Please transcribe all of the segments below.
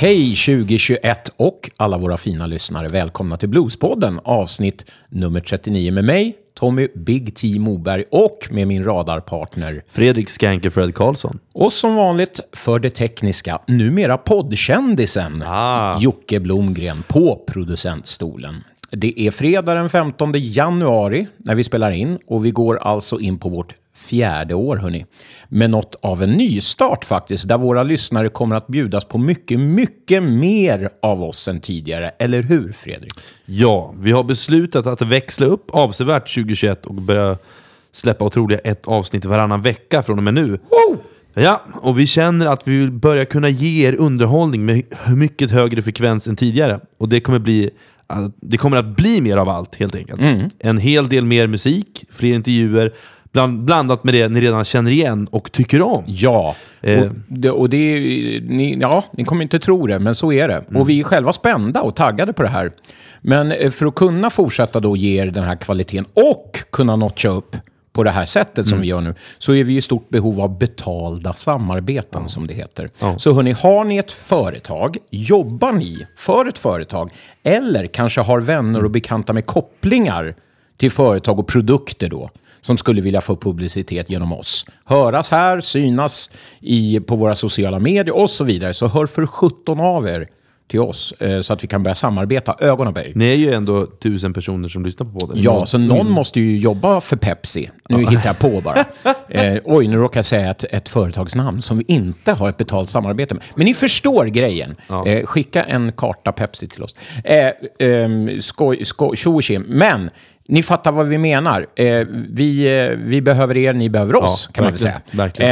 Hej 2021 och alla våra fina lyssnare. Välkomna till Bluespodden, avsnitt nummer 39 med mig, Tommy Big T Moberg och med min radarpartner. Fredrik Skanker Fred Karlsson. Och som vanligt för det tekniska, numera poddkändisen, Ah. Jocke Blomgren på producentstolen. Det är fredag den 15 januari när vi spelar in och vi går alltså in på vårt fjärde år, hörni. Med något av en nystart faktiskt, där våra lyssnare kommer att bjudas på mycket, mycket mer av oss än tidigare. Eller hur, Fredrik? Ja, vi har beslutat att växla upp avsevärt 2021 och börja släppa otroliga ett avsnitt varannan vecka från och med nu. Ja, och vi känner att vi vill börja kunna ge er underhållning med mycket högre frekvens än tidigare. Och det kommer bli det kommer att bli mer av allt helt enkelt. En hel del mer musik, fler intervjuer, bland, blandat med det ni redan känner igen och tycker om. Ja, Eh. och, det, och det ni, ja, ni kommer inte tro det, men så är det. Mm. Och vi är själva spända och taggade på det här. Men eh, för att kunna fortsätta då ge er den här kvaliteten och kunna notcha upp på det här sättet som Mm. vi gör nu, så är vi i stort behov av betalda samarbeten, som det heter. Ja. Så hörni, har ni ett företag, jobbar ni för ett företag, eller kanske har vänner och bekanta med kopplingar till företag och produkter då, som skulle vilja få publicitet genom oss. Höras här, synas i, på våra sociala medier och så vidare. Så hör för 17 av er till oss eh, så att vi kan börja samarbeta ögon och böj. Ni är ju ändå tusen personer som lyssnar på podden. Ja, så någon måste ju jobba för Pepsi. Nu hittar jag på bara. Eh, oj, nu råkar jag säga ett, ett företagsnamn som vi inte har ett betalt samarbete med. Men ni förstår grejen. Eh, skicka en karta Pepsi till oss. Eh, ehm, skoj, skoj, tjo. Men ni fattar vad vi menar. Eh, vi, eh, vi behöver er, ni behöver oss, Ja, kan man väl säga.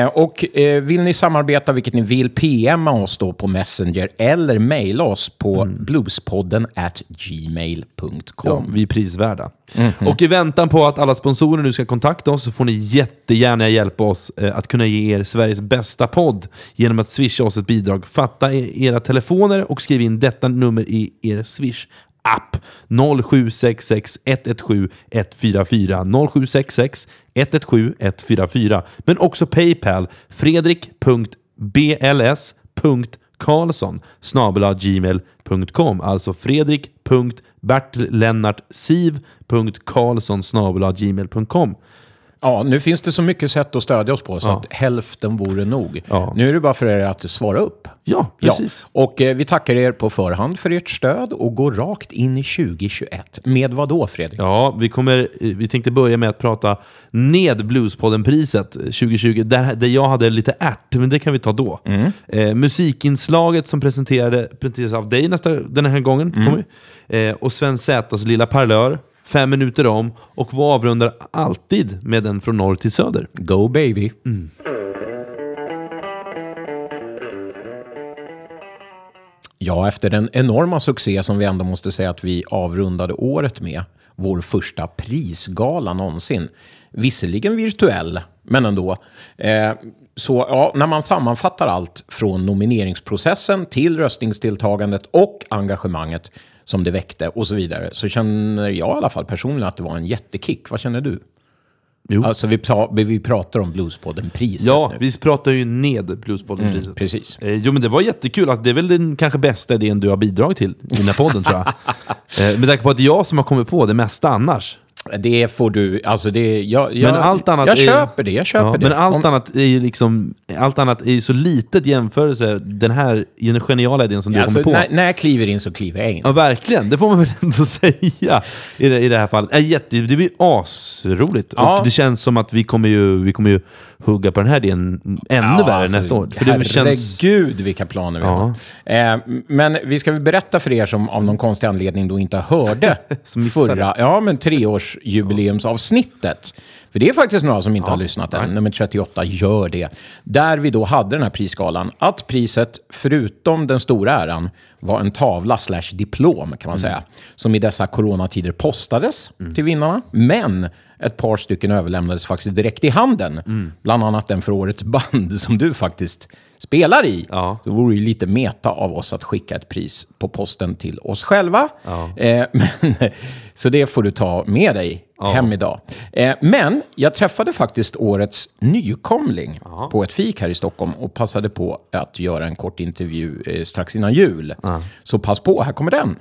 Eh, och eh, vill ni samarbeta, vilket ni vill, PMa oss då på Messenger eller mejla oss på bluespodden at gmail.com. Ja, vi är prisvärda. Mhm. Och i väntan på att alla sponsorer nu ska kontakta oss så får ni jättegärna hjälpa oss eh, att kunna ge er Sveriges bästa podd genom att swisha oss ett bidrag. Fatta e- era telefoner och skriv in detta nummer i er swish app. 0766 117 144 0766 117 144 men också Paypal. fredrik.bls.karlsson snabel-a gmail.com alltså fredrik.bertlennartsiv.karlsson snabel-a gmail.com Ja, nu finns det så mycket sätt att stödja oss på så Ja. att hälften vore nog. Ja. Nu är det bara för er att svara upp. Ja, precis. Ja. Och eh, vi tackar er på förhand för ert stöd och går rakt in i 2021. Med vad då, Fredrik? Ja, vi, kommer, eh, vi tänkte börja med att prata ned Bluespodden-priset 2020, där, där jag hade lite ärt, men det kan vi ta då. Eh, musikinslaget som presenterade, presenterades av dig nästa, den här gången, Tommy. Eh, och Sven Zätas Lilla Parlör, Fem minuter om, och vi avrundar alltid med den från norr till söder. Go baby! Ja, efter den enorma succé som vi ändå måste säga att vi avrundade året med, vår första prisgala någonsin, visserligen virtuell, men ändå. Eh, så ja, när man sammanfattar allt från nomineringsprocessen till röstningsdeltagandet och engagemanget som det väckte och så vidare, så känner jag i alla fall personligen att det var en jättekick. Vad känner du? Jo. Alltså vi, pra- vi pratar om Bluespodden-priset Ja, nu. vi pratar ju ned Bluespodden-priset. Precis. Eh, jo men det var jättekul, alltså, det är väl den kanske bästa idén du har bidragit till i den här podden tror jag. Eh, med tanke på att det är jag som har kommit på det mesta annars. Det får du, alltså det, jag, jag, Men allt annat jag är- köper det, jag köper Ja, det. men allt Om- annat är liksom, allt annat är ju så litet jämförelse, den här den geniala idén som du alltså, kommit på. när, när jag kliver in så kliver jag in. Ja, verkligen. Det får man väl ändå säga i det, i det här fallet. Äh, jätte, det blir asroligt. Ja. Och det känns som att vi kommer ju, vi kommer ju hugga på den här idén ännu värre alltså, nästa år. För det känns... Herregud vilka planer vi Ja. har. Eh, men vi ska väl berätta för er som av någon konstig anledning då inte hörde förra, ja men treårsjubileumsavsnittet. För det är faktiskt några som inte har lyssnat än. Nummer 38 gör det. Där vi då hade den här prisskalan. Att priset, förutom den stora äran, var en tavla slash diplom kan man säga. Som i dessa coronatider postades till vinnarna. Men ett par stycken överlämnades faktiskt direkt i handen. Bland annat den för årets band som du faktiskt spelar i. Ja. Det vore ju lite meta av oss att skicka ett pris på posten till oss själva. Eh, men, så det får du ta med dig hem idag. Eh, men jag träffade faktiskt årets nykomling på ett fik här i Stockholm och passade på att göra en kort intervju eh, strax innan jul. Så pass på, här kommer den.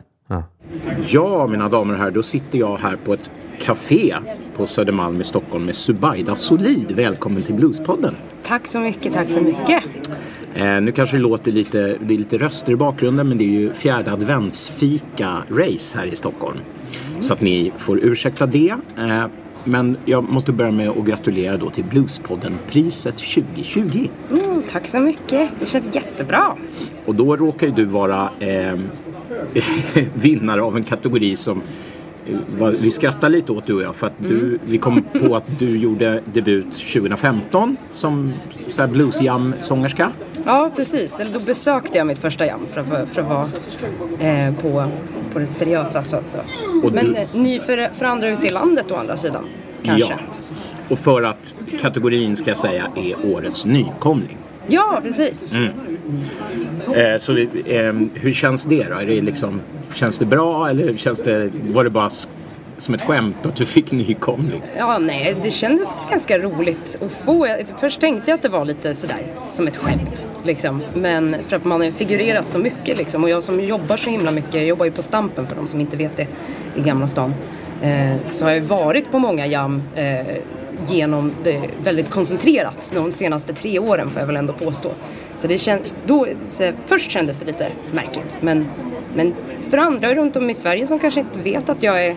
Ja, mina damer och herrar, då sitter jag här på ett café på Södermalm i Stockholm med Subaida Solid. Välkommen till Bluespodden. Tack så mycket, tack så mycket. Eh, nu kanske det låter lite, det är lite röster i bakgrunden men det är ju fjärde adventsfika-race här i Stockholm. Så att ni får ursäkta det. Eh, men jag måste börja med att gratulera då till Bluespodden-priset 2020. Mm, tack så mycket, det känns jättebra. Och då råkar ju du vara eh, vinnare av en kategori som vi skrattar lite åt du och jag för att du, vi kom på att du gjorde debut 2015 som bluesjam-sångerska. Ja, precis. Eller då besökte jag mitt första jam för att, för att vara eh, på, på det seriösa så att säga. Och Men du- eh, ny för, för andra ute i landet å andra sidan. Kanske. Ja. Och för att kategorin ska jag säga är årets nykomling. Ja, precis. Mm. Eh, så ehm, hur känns det då? Är det liksom, känns det bra eller känns det, var det bara som ett skämt att du fick nykomling? Ja, nej, det kändes ganska roligt att få. Först tänkte jag att det var lite sådär som ett skämt. Liksom. Men för att man har figurerat så mycket liksom. Och jag som jobbar så himla mycket, jag jobbar ju på Stampen för de som inte vet det i Gamla stan. Eh, så har jag varit på många jam eh, genom det väldigt koncentrerat de senaste tre åren får jag väl ändå påstå. Så det känd, då, så, först kändes det lite märkligt. Men, men för andra runt om i Sverige som kanske inte vet att jag är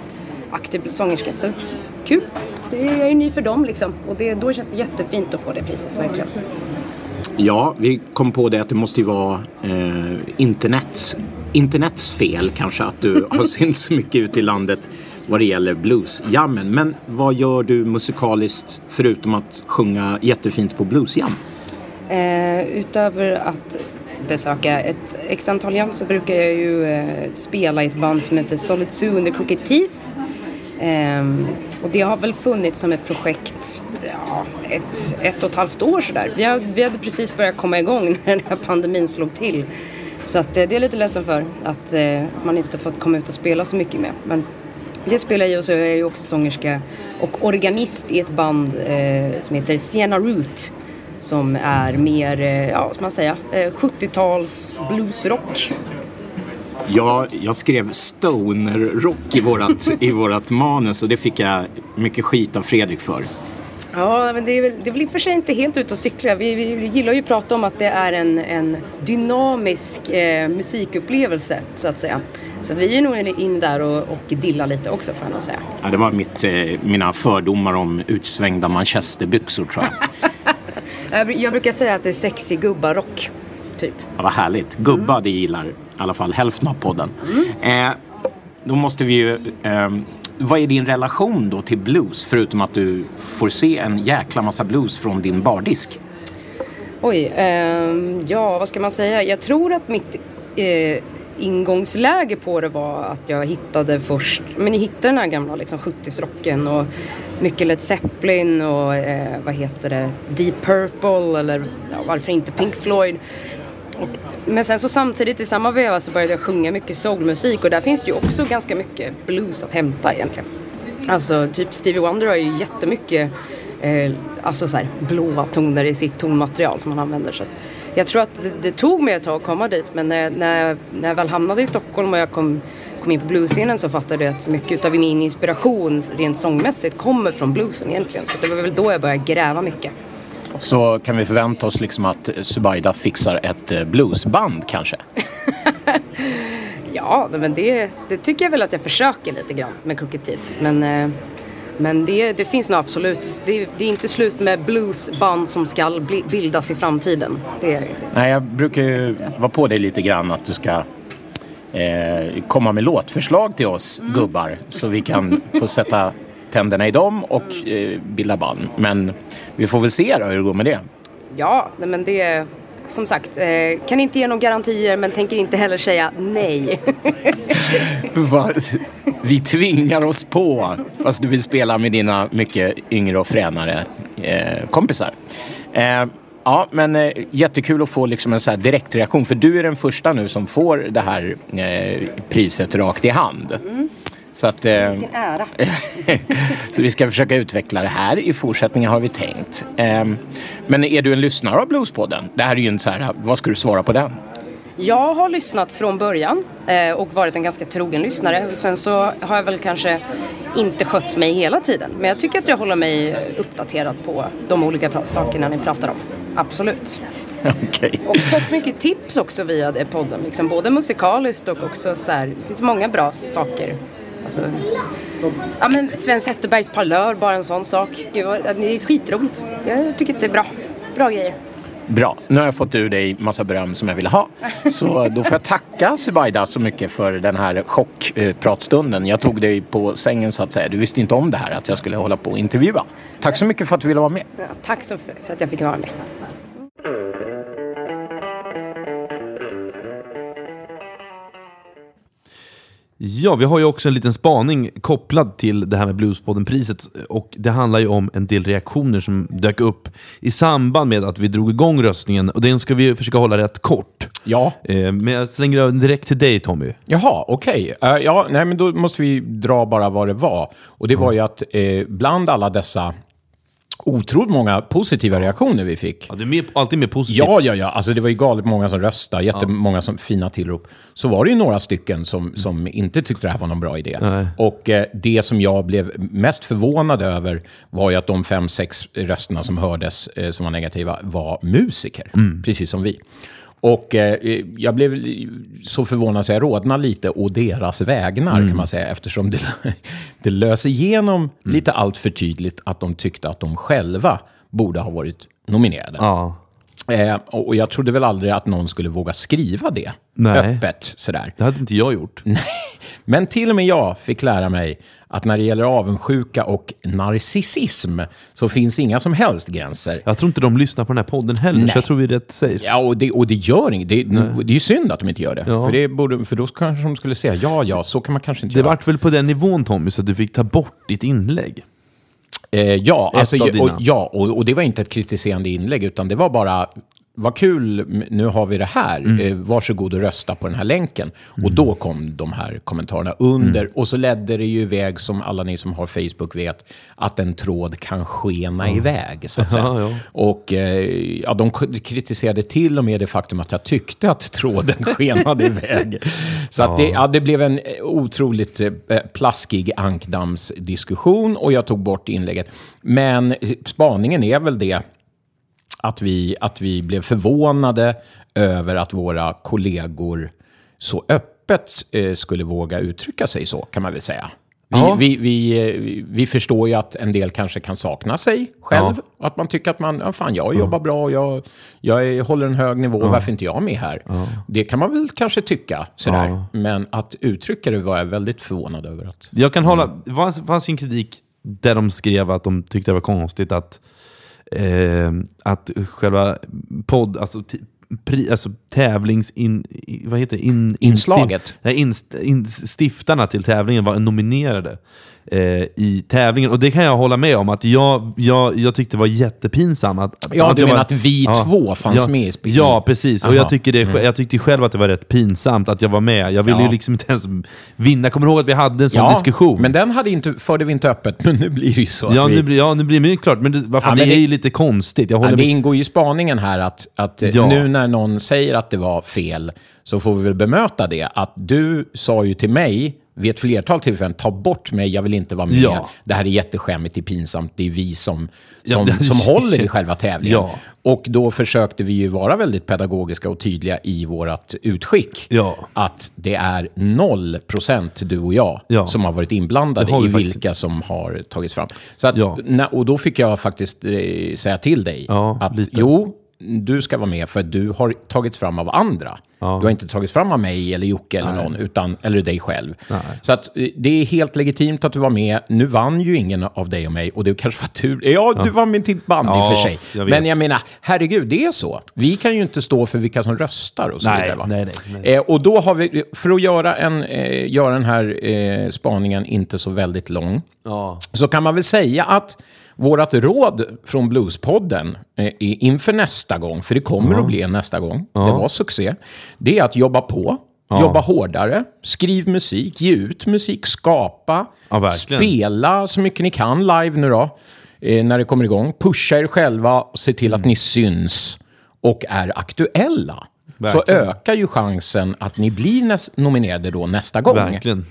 aktiv sångerska så kul. Det är, jag är ny för dem liksom. Och det, då känns det jättefint att få det priset verkligen. Ja, vi kom på det att det måste ju vara eh, internet, internets fel kanske att du har synts så mycket ute i landet vad det gäller bluesjammen. Men vad gör du musikaliskt förutom att sjunga jättefint på bluesjam? Eh, utöver att besöka ett x antal jam så brukar jag ju eh, spela i ett band som heter Solid Zoo under Crooked Teeth. Eh, och det har väl funnits som ett projekt ja, ett, ett och ett halvt år sådär. Vi, vi hade precis börjat komma igång när den här pandemin slog till. Så att, eh, det är jag lite ledsen för att eh, man inte fått komma ut och spela så mycket med. Men det spelar jag och så är jag ju också sångerska och organist i ett band eh, som heter Sienna Root. Som är mer, eh, ja vad ska man säga, eh, 70-tals bluesrock. Ja, jag skrev stoner-rock i vårat, i vårat manus och det fick jag mycket skit av Fredrik för. Ja, men det är väl, det är väl i och för sig inte helt ute och cykla. Vi, vi gillar ju att prata om att det är en, en dynamisk eh, musikupplevelse, så att säga. Så vi är nog in där och, och dillar lite också, får jag nog säga. Ja, det var mitt, eh, mina fördomar om utsvängda manchesterbyxor tror jag. Jag, bru- jag brukar säga att det är sexig gubbarock, typ. Ja, vad härligt. Gubba, det gillar i alla fall hälften av podden. Eh, då måste vi ju... Eh, vad är din relation då till blues? Förutom att du får se en jäkla massa blues från din bardisk. Oj, eh, ja vad ska man säga? Jag tror att mitt eh, ingångsläge på det var att jag hittade först, men jag hittade den här gamla liksom, 70-srocken och mycket Led Zeppelin och eh, vad heter det, Deep Purple eller ja, varför inte Pink Floyd. Och, men sen så samtidigt i samma veva så började jag sjunga mycket soulmusik och där finns det ju också ganska mycket blues att hämta egentligen. Alltså typ Stevie Wonder har ju jättemycket eh, alltså så här, blåa toner i sitt tonmaterial som han använder. Så att jag tror att det, det tog mig ett tag att komma dit men när, när, när jag väl hamnade i Stockholm och jag kom, kom in på bluesscenen så fattade jag att mycket av min inspiration rent sångmässigt kommer från bluesen egentligen. Så det var väl då jag började gräva mycket. Så kan vi förvänta oss liksom att Subaida fixar ett eh, bluesband kanske? Ja, men det, det tycker jag väl att jag försöker lite grann med Crooked Teeth. Men, eh, men det, det finns nog absolut. Det, det är inte slut med bluesband som ska bildas i framtiden. Nej, jag brukar ju vara på dig lite grann att du ska eh, komma med låtförslag till oss gubbar så vi kan få sätta tänderna i dem och eh, bilda band. Men vi får väl se då hur det går med det. ja, men det... Som sagt, eh, kan inte ge några garantier men tänker inte heller säga nej. Va? Vi tvingar oss på fast du vill spela med dina mycket yngre och fränare eh, kompisar. Eh, ja, men eh, jättekul att få liksom en så direktreaktion för du är den första nu som får det här eh, priset rakt i hand. Så, att, eh, Vilken ära. så vi ska försöka utveckla det här i fortsättningen har vi tänkt. Eh, men är du en lyssnare av Bluespodden? Det här är ju en så här, vad ska du svara på den? Jag har lyssnat från början eh, och varit en ganska trogen lyssnare. Sen så har jag väl kanske inte skött mig hela tiden. Men jag tycker att jag håller mig uppdaterad på de olika pra- sakerna ni pratar om. Absolut. Okej. Och fått mycket tips också via det podden. Liksom, både musikaliskt och också så här, det finns många bra saker. Alltså, ja men Sven Zetterbergs parlör, bara en sån sak. Gud, det är skitroligt. Jag tycker att det är bra. Bra grejer. Bra, nu har jag fått ur dig massa beröm som jag ville ha. Så då får jag tacka Subaida så mycket för den här chockpratstunden. Jag tog dig på sängen så att säga. Du visste inte om det här att jag skulle hålla på och intervjua. Tack så mycket för att du ville vara med. Ja, tack så för att jag fick vara med. Ja, vi har ju också en liten spaning kopplad till det här med Bluespodden-priset. Och det handlar ju om en del reaktioner som dök upp i samband med att vi drog igång röstningen. Och den ska vi försöka hålla rätt kort. Ja. Eh, Men jag slänger över direkt till dig Tommy. Jaha, okej. Eh, ja, nej, men då måste vi dra bara vad det var. Och det var ju att eh, bland alla dessa otroligt många positiva reaktioner vi fick. Ja, du är med, alltid mer positiv. Ja, ja, ja. Alltså, det var ju galet många som röstade, jättemånga som fina tillrop. Så var det ju några stycken som, som inte tyckte det här var någon bra idé. Och eh, det som jag blev mest förvånad över var ju att de fem, sex rösterna som hördes eh, som var negativa var musiker, precis som vi. Och eh, jag blev så förvånad så jag rodnade lite å deras vägnar kan man säga eftersom det, det löser igenom lite allt för tydligt att de tyckte att de själva borde ha varit nominerade. Ja. Eh, och jag trodde väl aldrig att någon skulle våga skriva det Nej. öppet sådär. Det hade inte jag gjort. Men till och med jag fick lära mig att när det gäller avundsjuka och narcissism så finns inga som helst gränser. Jag tror inte de lyssnar på den här podden heller, Nej. så jag tror vi är rätt safe. Ja, och det, och det gör inget. Det, det är ju synd att de inte gör det. Ja. För, det borde, för då kanske de skulle säga, ja, ja, så kan man kanske inte Det göra. vart väl på den nivån Tommy, så att du fick ta bort ditt inlägg? Eh, ja, alltså, och, ja och, och det var inte ett kritiserande inlägg, utan det var bara vad kul, nu har vi det här. Mm. Eh, varsågod och rösta på den här länken. Och då kom de här kommentarerna under. Mm. Och så ledde det ju iväg, som alla ni som har Facebook vet, att en tråd kan skena iväg. Så att säga. Ja, ja. Och eh, ja, de kritiserade till och med det faktum att jag tyckte att tråden skenade iväg. Så att det, ja, det blev en eh, otroligt plaskig ankdammsdiskussion och jag tog bort inlägget. Men spaningen är väl det att vi, att vi blev förvånade över att våra kollegor så öppet eh, skulle våga uttrycka sig så, kan man väl säga. Vi, Ja. vi, vi, eh, vi förstår ju att en del kanske kan sakna sig själv. Ja. Att man tycker att man, ja, fan, jag jobbar bra och jag, jag håller en hög nivå, varför är inte jag med här? Det kan man väl kanske tycka, sådär. Ja. Men att uttrycka det var jag väldigt förvånad över. Att, Jag kan hålla... Det fanns, fanns en kritik där de skrev att de tyckte det var konstigt att, eh, att själva podd, alltså, pri, alltså tävlings... In, vad heter det? In, Inslaget. instif- Nej, inst, till tävlingen var nominerade eh, i tävlingen. Och det kan jag hålla med om, att jag, jag, jag tyckte det var jättepinsamt. Att, att- Ja, att du menar var- att vi två fanns ja, med i spelningen? Ja, precis. Och Aha. jag, tycker det, jag tyckte själv att det var rätt pinsamt att jag var med. Jag ville Ja. ju liksom inte ens vinna. Kommer du ihåg att vi hade en sån ja, diskussion? men den hade inte, förde vi inte öppet, men nu blir det ju så. Ja, vi, nu blir, ja, nu blir det ju klart. Men det, vad fan, Ja, men det är det- ju lite konstigt. Jag Ja, håller det ingår ju i spaningen här att, att eh, Ja. nu när någon säger att det var fel så får vi väl bemöta det. Att du sa ju till mig vid ett flertal tillfällen, ta bort mig, jag vill inte vara med. Ja. Det här är jätteskämmigt, det är pinsamt, det är vi som, Ja, som, det- som håller i själva tävlingen. Ja. Och då försökte vi ju vara väldigt pedagogiska och tydliga i vårt utskick. Ja. Att det är noll procent du och jag Ja. som har varit inblandade har i vi faktiskt- vilka som har tagits fram. Så att, Ja. och då fick jag faktiskt eh, säga till dig Ja, att lite. jo, du ska vara med för att du har tagits fram av andra. Ja. Du har inte tagits fram av mig eller Jocke eller Nej. någon, utan, eller dig själv. Nej. Så att eh, det är helt legitimt att du var med. Nu vann ju ingen av dig och mig och det kanske var tur. Ja, du var med till band i Ja, och för sig. jag. Men jag menar, herregud, det är så. Vi kan ju inte stå för vilka som röstar och så Nej, vidare. Nej, nej, nej. Eh, och då har vi, för att göra, en, eh, göra den här eh, spaningen inte så väldigt lång, Ja. så kan man väl säga att vårt råd från Bluespodden eh, inför nästa gång, för det kommer att bli en nästa gång, det var succé, det är att jobba på Ja. Jobba hårdare, skriv musik, ge ut musik, skapa, Ja, spela så mycket ni kan live nu då, eh, när det kommer igång. Pusha er själva och se till att Mm. ni syns och är aktuella. Så Verkligen. ökar ju chansen att ni blir nominerade då nästa gång. Verkligen.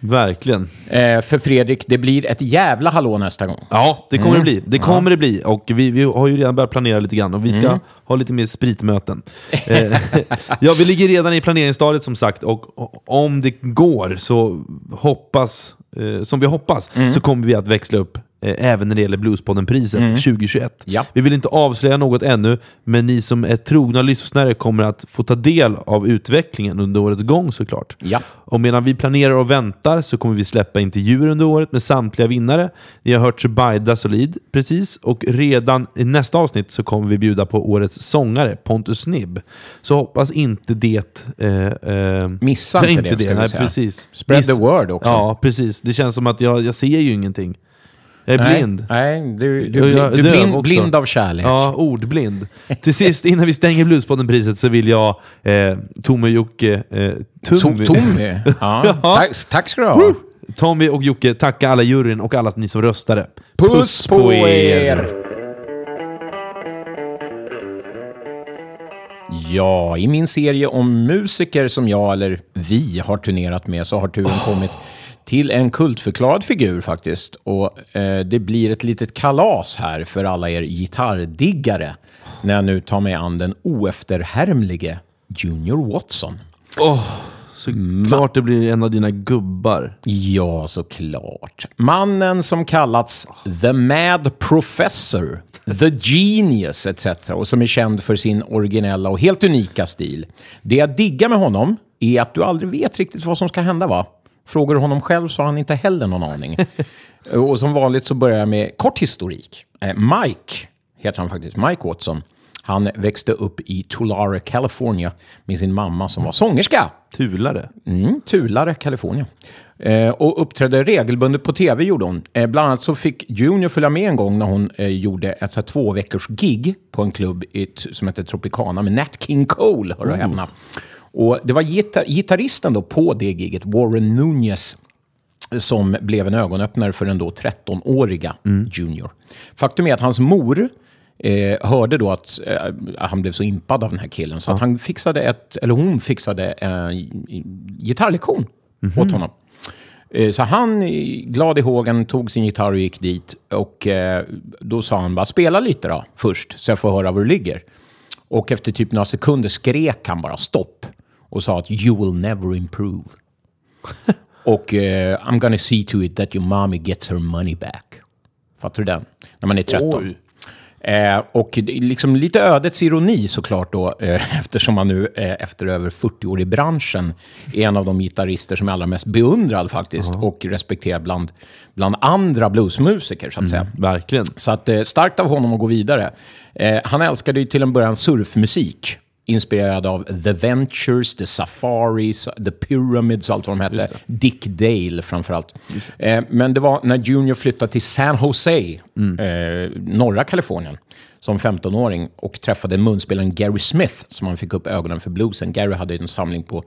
Verkligen. Eh, för Fredrik, det blir ett jävla hallå nästa gång. Ja, det kommer Mm. det bli. Det kommer det bli. Och vi, vi har ju redan börjat planera lite grann och vi ska Mm. ha lite mer spritmöten. Eh, ja, vi ligger redan i planeringsstadiet som sagt och och om det går så hoppas, eh, som vi hoppas, Mm. så kommer vi att växla upp även när det gäller Bluespodden-priset 2021. Mm. Ja. Vi vill inte avslöja något ännu, men ni som är trogna lyssnare kommer att få ta del av utvecklingen under årets gång såklart. Ja. Och medan vi planerar och väntar så kommer vi släppa intervjuer under året med samtliga vinnare. Ni har hört Zubaida Solid precis och redan i nästa avsnitt så kommer vi bjuda på årets sångare Pontus Snibb. Så hoppas inte det... Eh, eh, Missa inte det, ska vi nej, säga. precis. Spread Miss- the word också. Ja, precis. Det känns som att jag, jag ser ju ingenting. Jag är Nej, blind. Nej, du, du, Jag- du, döv blind, blind av kärlek. Ja, ordblind. Till sist, innan vi stänger Bluespodden-priset så vill jag, eh, Tommy och Jocke, eh, To- Tummy, Tommy. Ja. Tack, tack ska du ha. Tommy och Jocke, tacka alla juryn och alla ni som röstade. Puss på er! Ja, i min serie om musiker som jag, eller vi, har turnerat med så har turen kommit till en kultförklarad figur faktiskt. Och eh, det blir ett litet kalas här för alla er gitarrdiggare när jag nu tar mig an den oefterhärmlige Junior Watson. Så klart det blir en av dina gubbar. Ja, såklart. Mannen som kallats The Mad Professor, The Genius etc. och som är känd för sin originella och helt unika stil. Det jag diggar med honom är att du aldrig vet riktigt vad som ska hända, va? Frågar du honom själv så har han inte heller någon aning. och som vanligt så börjar jag med kort historik. Eh, Mike heter han faktiskt, Mike Watson. Han växte upp i Tulare, California med sin mamma som var sångerska. Tulare. Mm, Tulare, Kalifornien. Eh, och uppträdde regelbundet på tv gjorde hon. Eh, bland annat så fick Junior följa med en gång när hon eh, gjorde ett så här, två veckors gig på en klubb i, som heter Tropicana med Nat King Cole, hör och häpna. Och det var gitar gitarristen då på det giget, Warren Nunez, som blev en ögonöppnare för den då 13-åriga Junior. Faktum är att hans mor eh, hörde då att eh, han blev så impad av den här killen så att han fixade ett, eller hon fixade en gitarrlektion åt honom. Eh, Så han, eh, glad i hågen, tog sin gitarr och gick dit. Och eh, då sa han bara, spela lite då först, så jag får höra var du ligger. Och efter typ några sekunder skrek han bara stopp. Och sa att you will never improve. och eh, I'm gonna see to it that your mommy gets her money back. Fattar du den? När man är 13. Oj. Eh, och liksom lite ödets ironi såklart då, eh, eftersom man nu eh, efter över 40 år i branschen är en av de gitarrister som är allra mest beundrad faktiskt och respekterad bland, bland andra bluesmusiker så att säga. Verkligen. Så att, eh, starkt av honom att gå vidare. Eh, han älskade ju till en början surfmusik. Inspirerad av The Ventures, The Safaris, The Pyramids och allt vad de hette. Dick Dale framförallt. Eh, men det var när Junior flyttade till San Jose, eh, norra Kalifornien, som 15-åring och träffade munspelaren Gary Smith som han fick upp ögonen för bluesen. Gary hade en samling på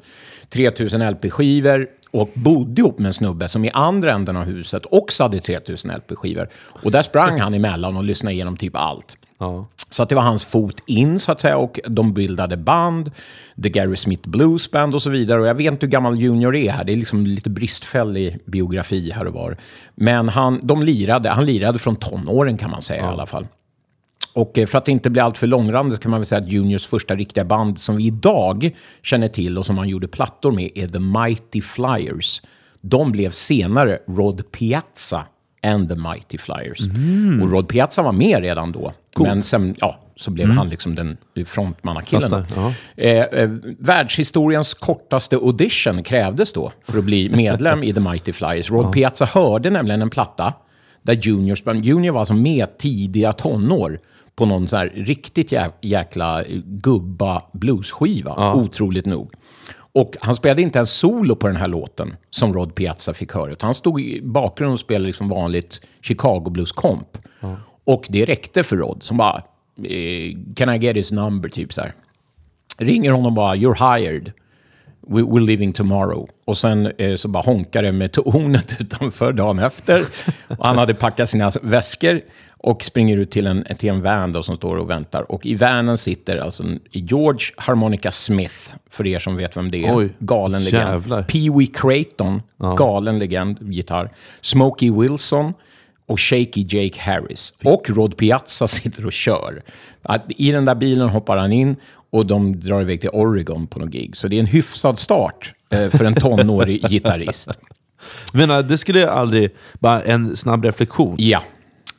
3000 LP-skivor och bodde ihop med en snubbe som i andra änden av huset också hade 3000 LP-skivor. Och där sprang han emellan och lyssnade igenom typ allt. Ja. Så att det var hans fot in, så att säga, och de bildade band, The Gary Smith Blues Band och så vidare. Och jag vet inte hur gammal Junior är här, det är liksom lite bristfällig biografi här och var. Men han, de lirade, han lirade från tonåren kan man säga i alla fall. Och eh, för att inte bli alltför långrandig kan man väl säga att Juniors första riktiga band som vi idag känner till och som han gjorde plattor med är The Mighty Flyers. De blev senare Rod Piazza and The Mighty Flyers. Och Rod Piazza var med redan då. Men sen, ja, så blev han liksom den frontmannakillen. Fattar, Eh, eh, världshistoriens kortaste audition krävdes då för att bli medlem i The Mighty Flyers. Rod Piazza hörde nämligen en platta där Junior, sprang- Junior var alltså med tidiga tonår på någon så här riktigt jä, jäkla gubba bluesskiva, otroligt nog. Och han spelade inte en solo på den här låten som Rod Piazza fick höra, utan han stod i bakgrunden och spelade liksom vanligt Chicago Blues komp. Och det räckte för Rod, som bara, eh, can I get his number, typ så här. Ringer honom bara, you're hired. We, we're leaving tomorrow. Och sen eh, så bara honkar det med tornet utanför dagen efter. Och han hade packat sina väskor och springer ut till en, till en van då som står och väntar. Och i vanen sitter alltså George Harmonica Smith, för er som vet vem det är. Oj, galen legend. Pee Wee Creighton, galen legend, gitarr. Smokey Wilson och Shaky Jake Harris. Och Rod Piazza sitter och kör. I den där bilen hoppar han in och de drar iväg till Oregon på någon gig. Så det är en hyfsad start eh, för en tonårig gitarrist. Men äh, det skulle jag aldrig... Bara en snabb reflektion. Ja.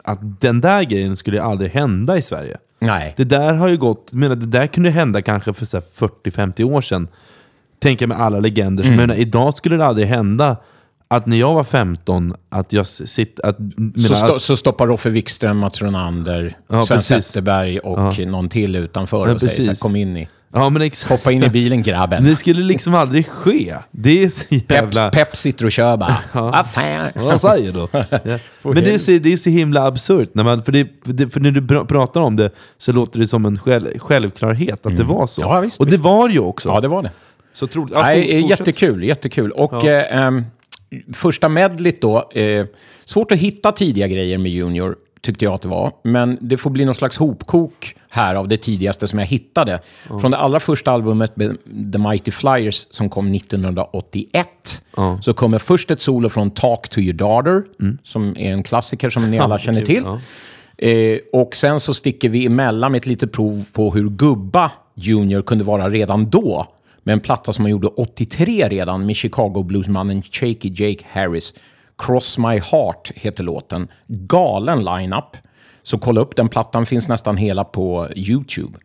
Att den där grejen skulle aldrig hända i Sverige. Nej. Det där har ju gått... Menar, det där kunde hända kanske för så här 40-50 år sedan. Tänker med alla legender. Mm. Men idag skulle det aldrig hända att när jag var 15, att jag sitter... Att, menar, Så, sto- att, så stoppar Roffe Wikström, Mats Ronander, Ja, Sven precis. Zetterberg och någon till utanför Ja, och säger så här, kom in i, ja, men exakt. hoppa in i bilen grabben. Det skulle liksom aldrig ske. Det är så Pep, jävla... Pep sitter och kör bara. Vad fan. Vad säger du? Ja. Men det är, så, det är så himla absurt. När man, för, det, för, när du pr- pratar om det så låter det som en själv, självklarhet att det var så. Mm. Ja, visst, och det visst. var det ju också. Ja, det var det. Så troligt. Ja, Nej, fortsätt. jättekul, jättekul. Och Ja. eh, ehm, första medlet då, eh, svårt att hitta tidiga grejer med Junior, tyckte jag att det var. Men det får bli någon slags hopkok här av det tidigaste som jag hittade. Från det allra första albumet, The Mighty Flyers, som kom 1981, så kommer först ett solo från Talk to your daughter, som är en klassiker som ni alla känner till. Eh, och sen så sticker vi emellan med ett litet prov på hur gubba Junior kunde vara redan då. Med en platta som han gjorde 83 redan med Chicago bluesmannen Shaky Jake Harris. Cross My Heart heter låten. Galen line-up. Så kolla upp den plattan, finns nästan hela på YouTube.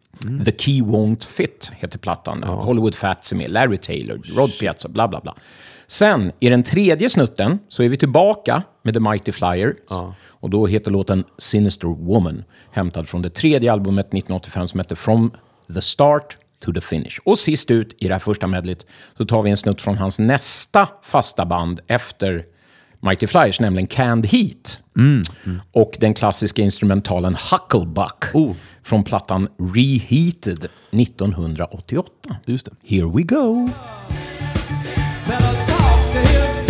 The Key Won't Fit heter plattan. Hollywood Fats är med, Larry Taylor, Rod Piazza, bla bla bla. Sen, i den tredje snutten, så är vi tillbaka med The Mighty Flyer. Och då heter låten Sinister Woman, hämtad från det tredje albumet 1985 som heter From the Start to the Finish. Och sist ut i det här första medlet så tar vi en snutt från hans nästa fasta band efter Mighty Flyers, nämligen Canned Heat. Och den klassiska instrumentalen Hucklebuck från plattan Reheated 1988. Just det. Here we go! Better talk to his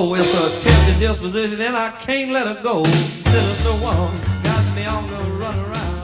woe. It's a tempting disposition and I can't let her go. Sinister one got me on the run around.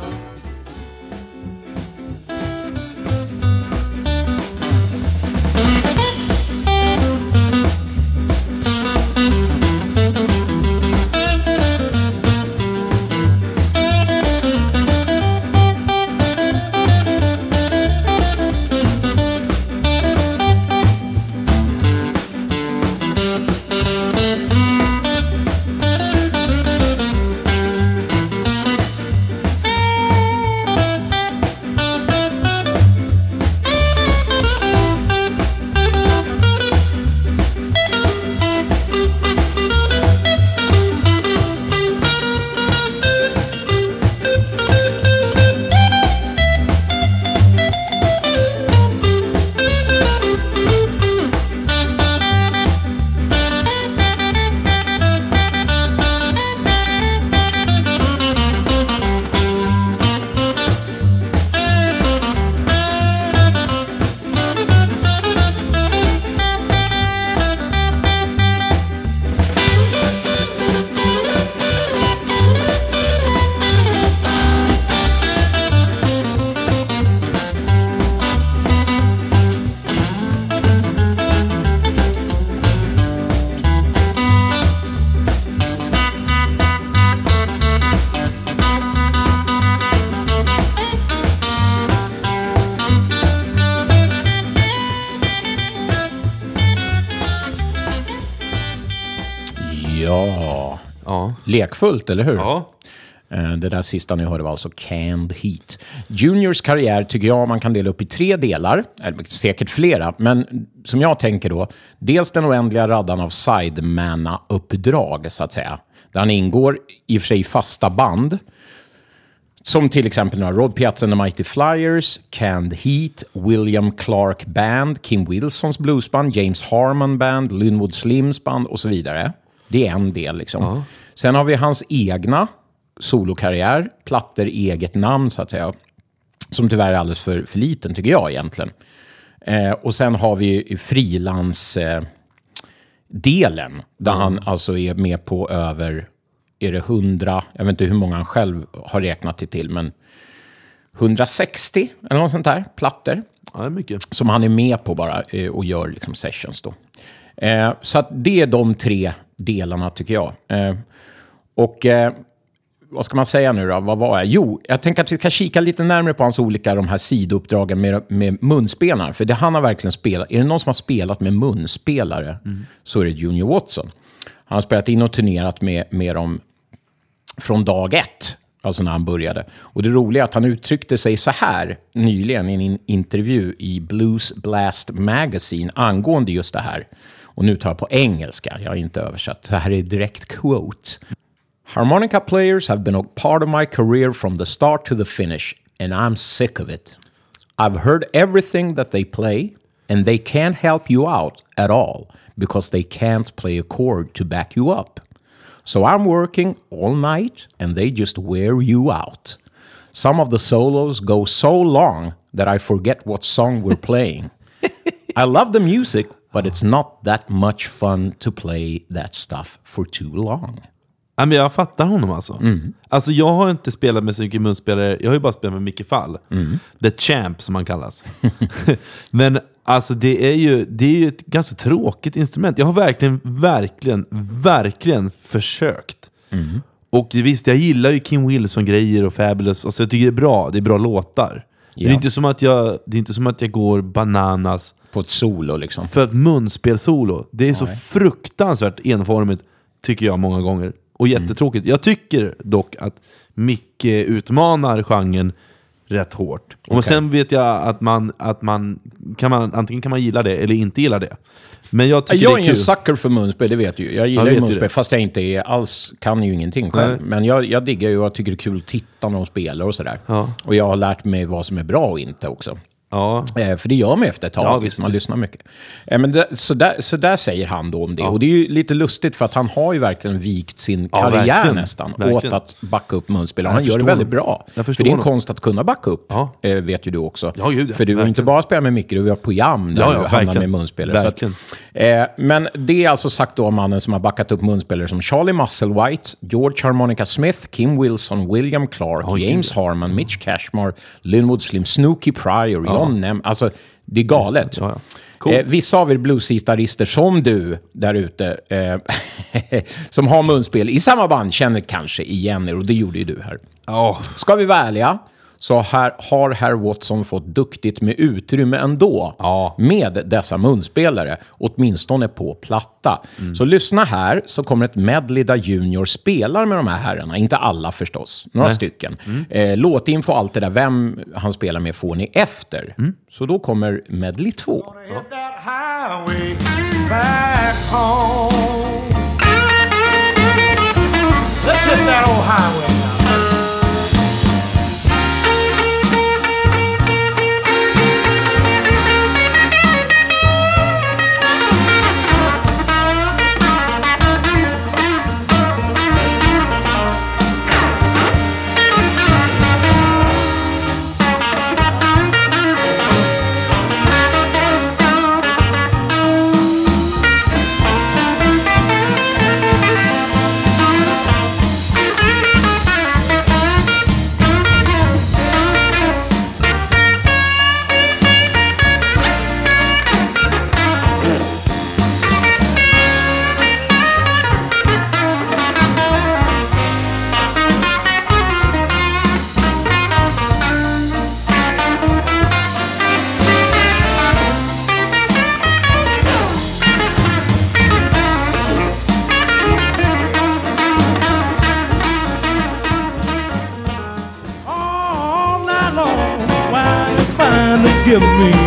Lekfullt, eller hur? Ja. Eh, Det där sista ni hörde var alltså Canned Heat. Juniors karriär tycker jag man kan dela upp i tre delar, eller säkert flera, men som jag tänker då, dels den oändliga raddan av sidemanna-uppdrag, så att säga. Där han ingår i och för sig fasta band, som till exempel några Rod Piazza and the Mighty Flyers, Canned Heat, William Clark Band, Kim Wilsons bluesband, James Harmon Band, Linwood Slims band och så vidare. Det är en del liksom. Sen har vi hans egna solokarriär, plattor i eget namn så att säga. Som tyvärr är alldeles för, för liten tycker jag egentligen. Eh, och sen har vi frilans... Eh, där han alltså är med på över, är det 100, jag vet inte hur många han själv har räknat det till, men 160 eller något sånt där, plattor ja, mycket. som han är med på bara eh, och gör liksom sessions då. Eh, så att det är de tre delarna tycker jag. Och eh, vad ska man säga nu då? Vad var jag? Jo, jag tänker att vi ska kika lite närmare på hans olika de här sidouppdragen med, med munspelare. För det han har verkligen spelat. Är det någon som har spelat med munspelare så är det Junior Watson. Han har spelat in och turnerat med, med dem från dag ett, alltså när han började. Och det roliga är att han uttryckte sig så här nyligen i en intervju i Blues Blast Magazine angående just det här. Och nu tar jag på engelska, jag har inte översatt. Så här är direkt quote. Harmonica players have been a part of my career from the start to the finish, and I'm sick of it. I've heard everything that they play, and they can't help you out at all because they can't play a chord to back you up. So I'm working all night, and they just wear you out. Some of the solos go so long that I forget what song we're playing. I love the music, but it's not that much fun to play that stuff for too long. Ja, men jag fattar honom alltså. Alltså jag har inte spelat med så mycket munspelare, jag har ju bara spelat med Micke Fall. The Champ som han kallas. men alltså det är, ju, det är ju ett ganska tråkigt instrument. Jag har verkligen, verkligen, verkligen försökt. Och visst, jag gillar ju Kim Wilson-grejer och Fabulous, alltså jag tycker det är bra, det är bra låtar. Men det är Ja. inte som att jag, det är inte som att jag går bananas På ett solo liksom. för ett munspelsolo, det är så fruktansvärt enformigt, tycker jag många gånger. Och jättetråkigt. Jag tycker dock att Micke utmanar genren rätt hårt. Och sen vet jag att man, att man, kan man, antingen kan man gilla det eller inte gilla det. Men jag tycker Jag är är en sucker för munspel, det vet du ju. Jag gillar ju munspel, fast jag inte är alls kan ju ingenting själv. Nej. Men jag, jag diggar ju och tycker det är kul att titta när de spelar och sådär. Ja. Och jag har lärt mig vad som är bra och inte också. Ja. Eh, för det gör man ju efter ett tag, Ja, visst, visst, man visst. lyssnar mycket. Eh, men det, så, där, så där säger han då om det. Och det är ju lite lustigt för att han har ju verkligen vikt sin Ja, karriär verkligen. nästan Verkligen. åt att backa upp munspelare. Han gör det väldigt bra. För det är en konst att kunna backa upp, Ja. eh, vet ju du också. Ja, ja. för du har ju inte bara spelat med Micke, du har program där Ja, ja, du hamnar med munspelare. Att, eh, men det är alltså sagt då av mannen som har backat upp munspelare som Charlie Musselwhite, George Harmonica Smith, Kim Wilson, William Clark, James gud. Harman, Mitch Cashmore, Linwood Slim, Snooky Pryor, John Nem. Alltså, det är galet. Ja, ja. Coolt. Eh, vissa av er bluesgitarrister som du där ute, eh, som har munspel i samma band, känner kanske igen er och det gjorde ju du här. Ja. Ska vi vara ärliga så här, har herr Watson fått duktigt med utrymme ändå Ja. med dessa munspelare, åtminstone på platta. Mm. Så lyssna här så kommer ett medley där Junior spelar med de här herrarna, inte alla förstås, några stycken. Mm. Eh, låtinfo och allt det där, vem han spelar med får ni efter. Mm. Så då kommer medley 2. Hit that highway back home. Let's hit that old highway fine to give me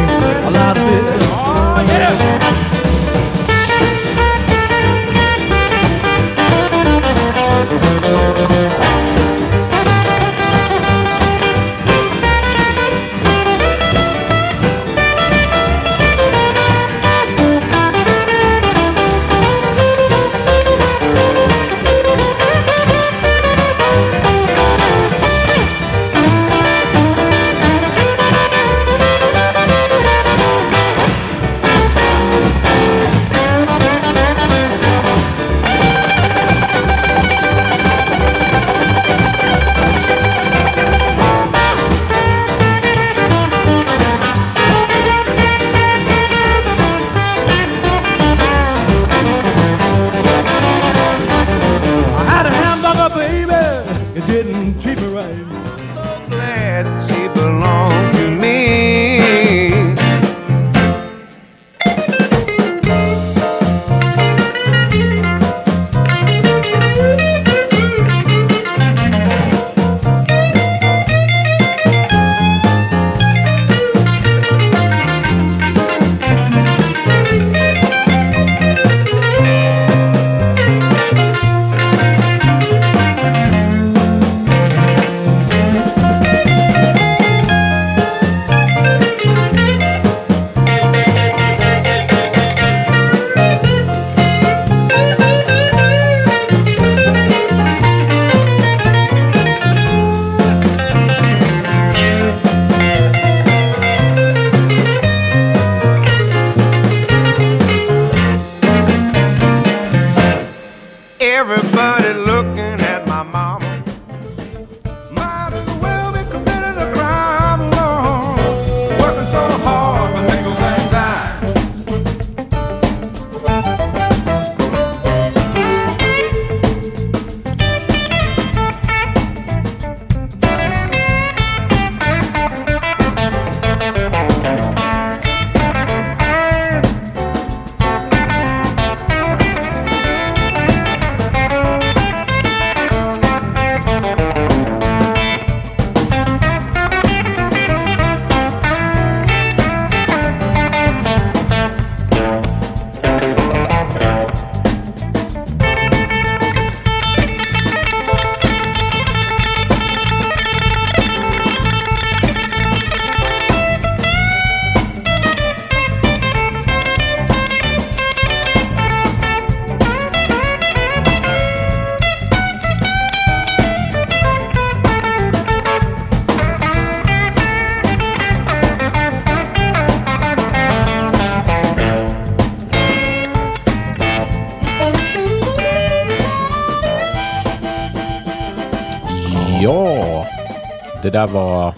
där var...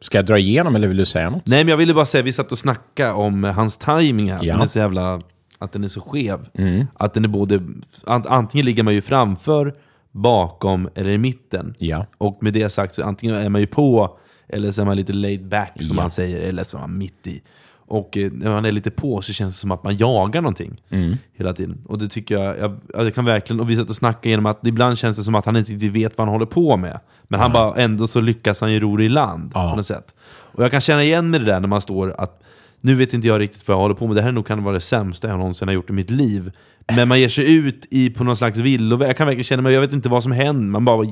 Ska jag dra igenom eller vill du säga något? Nej men jag ville bara säga, vi satt och snackade om eh, hans timing här. Ja. Den är så jävla... Att den är så skev. Mm. Att den är både... ant- Antingen ligger man ju framför, bakom eller i mitten. Ja. Och med det sagt så antingen är man ju på, eller så är man lite laid back som Ja. man säger, eller så är man mitt i. Och eh, när man är lite på så känns det som att man jagar någonting Mm. hela tiden. Och det tycker jag, jag, ja, jag kan verkligen, och vi satt och snackade genom att ibland känns det som att han inte riktigt vet vad han håller på med. Men han bara, ändå så lyckas han ju ro det i land Ja. på något sätt. Och jag kan känna igen mig det där när man står att nu vet inte jag riktigt vad jag håller på med, det här nog kan vara det sämsta jag någonsin har gjort i mitt liv. Men man ger sig ut i, på någon slags villoväg, jag kan verkligen känna mig, jag vet inte vad som händer, man bara,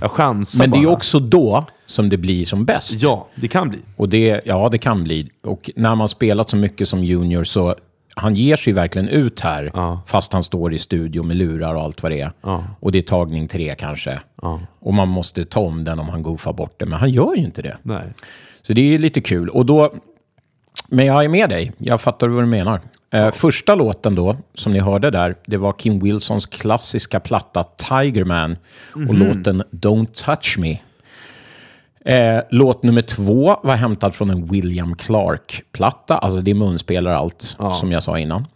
jag chansar Men det är bara. också då som det blir som bäst. Ja, det kan bli. Och det, ja, det kan bli. Och när man spelat så mycket som junior så han ger sig verkligen ut här, Ja. fast han står i studio med lurar och allt vad det är. Ja. Och det är tagning tre kanske. Ja. Och man måste ta om den om han goofar bort det, men han gör ju inte det. Nej. Så det är lite kul. Och då, men jag är med dig, jag fattar vad du menar. Eh, första låten då, som ni hörde där, det var Kim Wilsons klassiska platta Tigerman och låten Don't Touch Me. Eh, låt nummer två var hämtad från en William Clark-platta, alltså det är munspelare allt, som jag sa innan.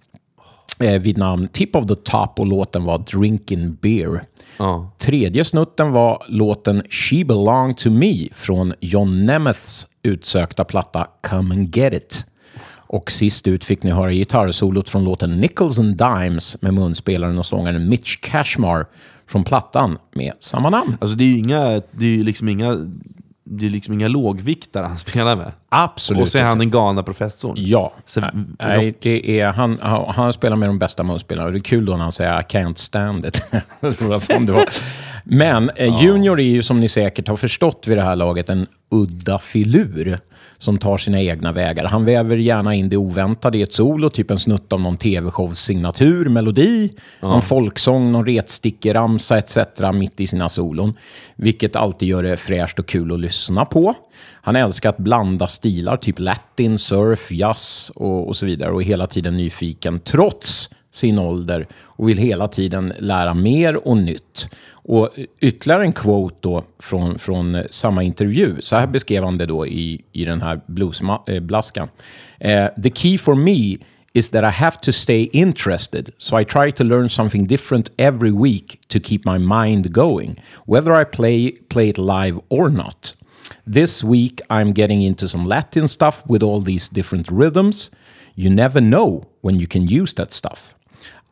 Eh, vid namn Tip of the Top och låten var Drinking Beer. Ja. Tredje snutten var låten She Belong To Me från John Nemeths utsökta platta Come and Get It. Och sist ut fick ni höra gitarrsolot från låten Nickels and Dimes med munspelaren och sångaren Mitch Cashmar från plattan med samma namn. Alltså det är ju inga, det är liksom inga, det är liksom inga lågviktare han spelar med. Absolut Och så är han den galna professorn. Ja, Så- nej, det är, han, han spelar med de bästa munspelarna. Det är kul då när han säger I can't stand it. Det var. Men eh, Junior är ju som ni säkert har förstått vid det här laget en udda filur som tar sina egna vägar. Han väver gärna in det oväntade i ett solo, typ en snutt av någon tv-shows signatur, melodi, någon folksång, någon retstickeramsa etc. mitt i sina solon. Vilket alltid gör det fräscht och kul att lyssna på. Han älskar att blanda stilar, typ latin, surf, jazz och, och så vidare. Och är hela tiden nyfiken, trots sin ålder. Och vill hela tiden lära mer och nytt. Och ytterligare en quote då från, från samma intervju. Så här beskrev han det då i, i den här bluesblaskan. Eh, eh, The key for me is that I have to stay interested. So I try to learn something different every week to keep my mind going, whether I play, play it live or not. This week I'm getting into some Latin stuff with all these different rhythms. You never know when you can use that stuff.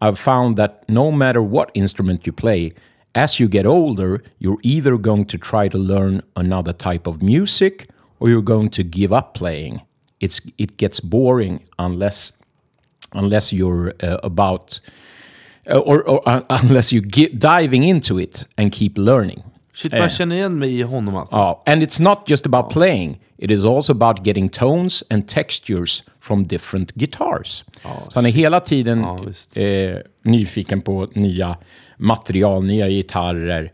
I've found that no matter what instrument you play, as you get older, you're either going to try to learn another type of music or you're going to give up playing. It's, it gets boring unless unless you're uh, about uh, or, or uh, unless you get diving into it and keep learning. Shit vad jag känner igen mig i honom alltså. Ja, and it's not just about playing. It is also about getting tones and textures from different guitars. Så han är hela tiden Ja, eh, nyfiken på nya material, nya gitarrer,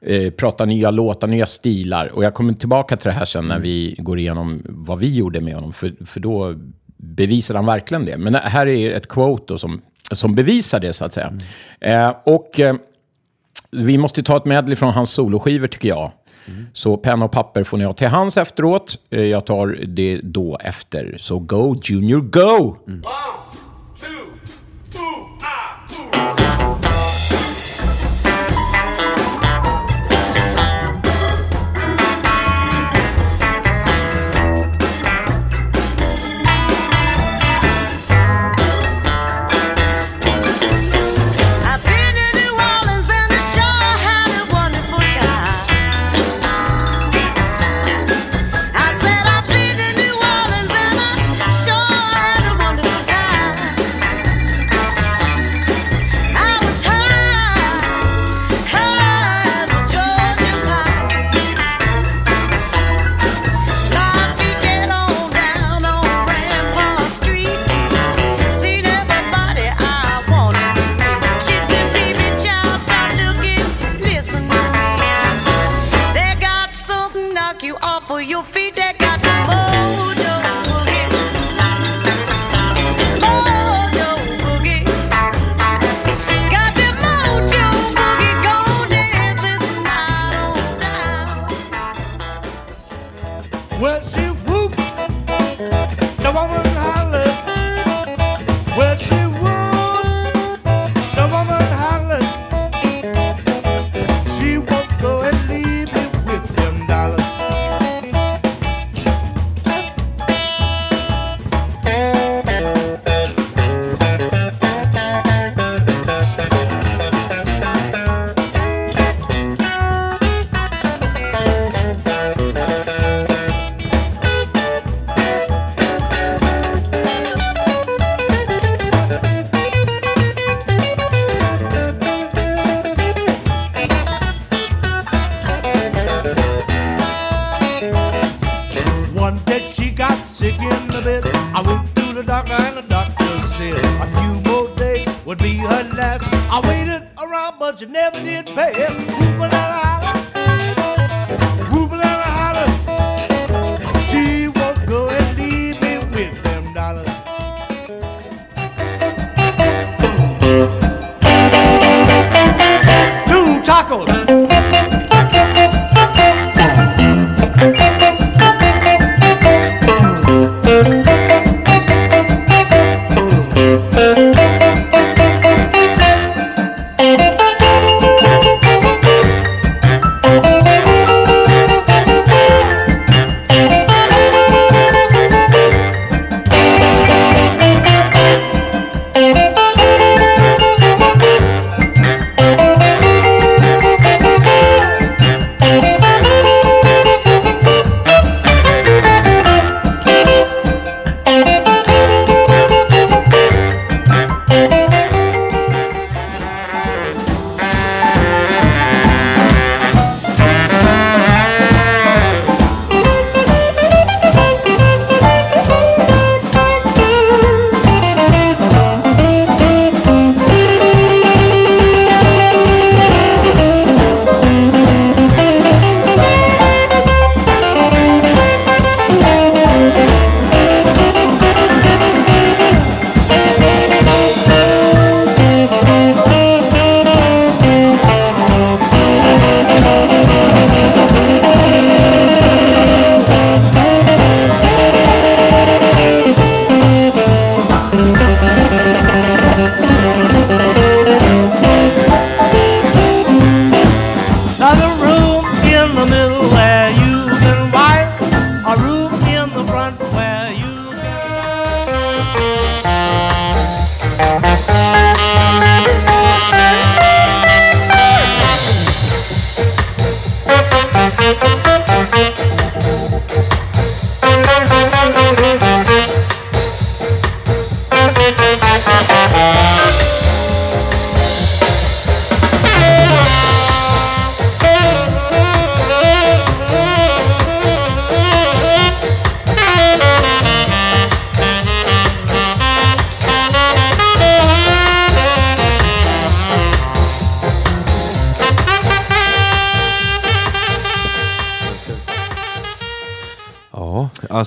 eh, prata nya låtar, nya stilar. Och jag kommer tillbaka till det här sen när vi går igenom vad vi gjorde med honom, för, för då bevisar han verkligen det. Men här är ett quote då som, som bevisar det, så att säga. Eh, och... Vi måste ta ett medley från hans soloskivor tycker jag. Så penna och papper får ni ha till hands efteråt. Eh, jag tar det då efter. Så go Junior, go! Mm.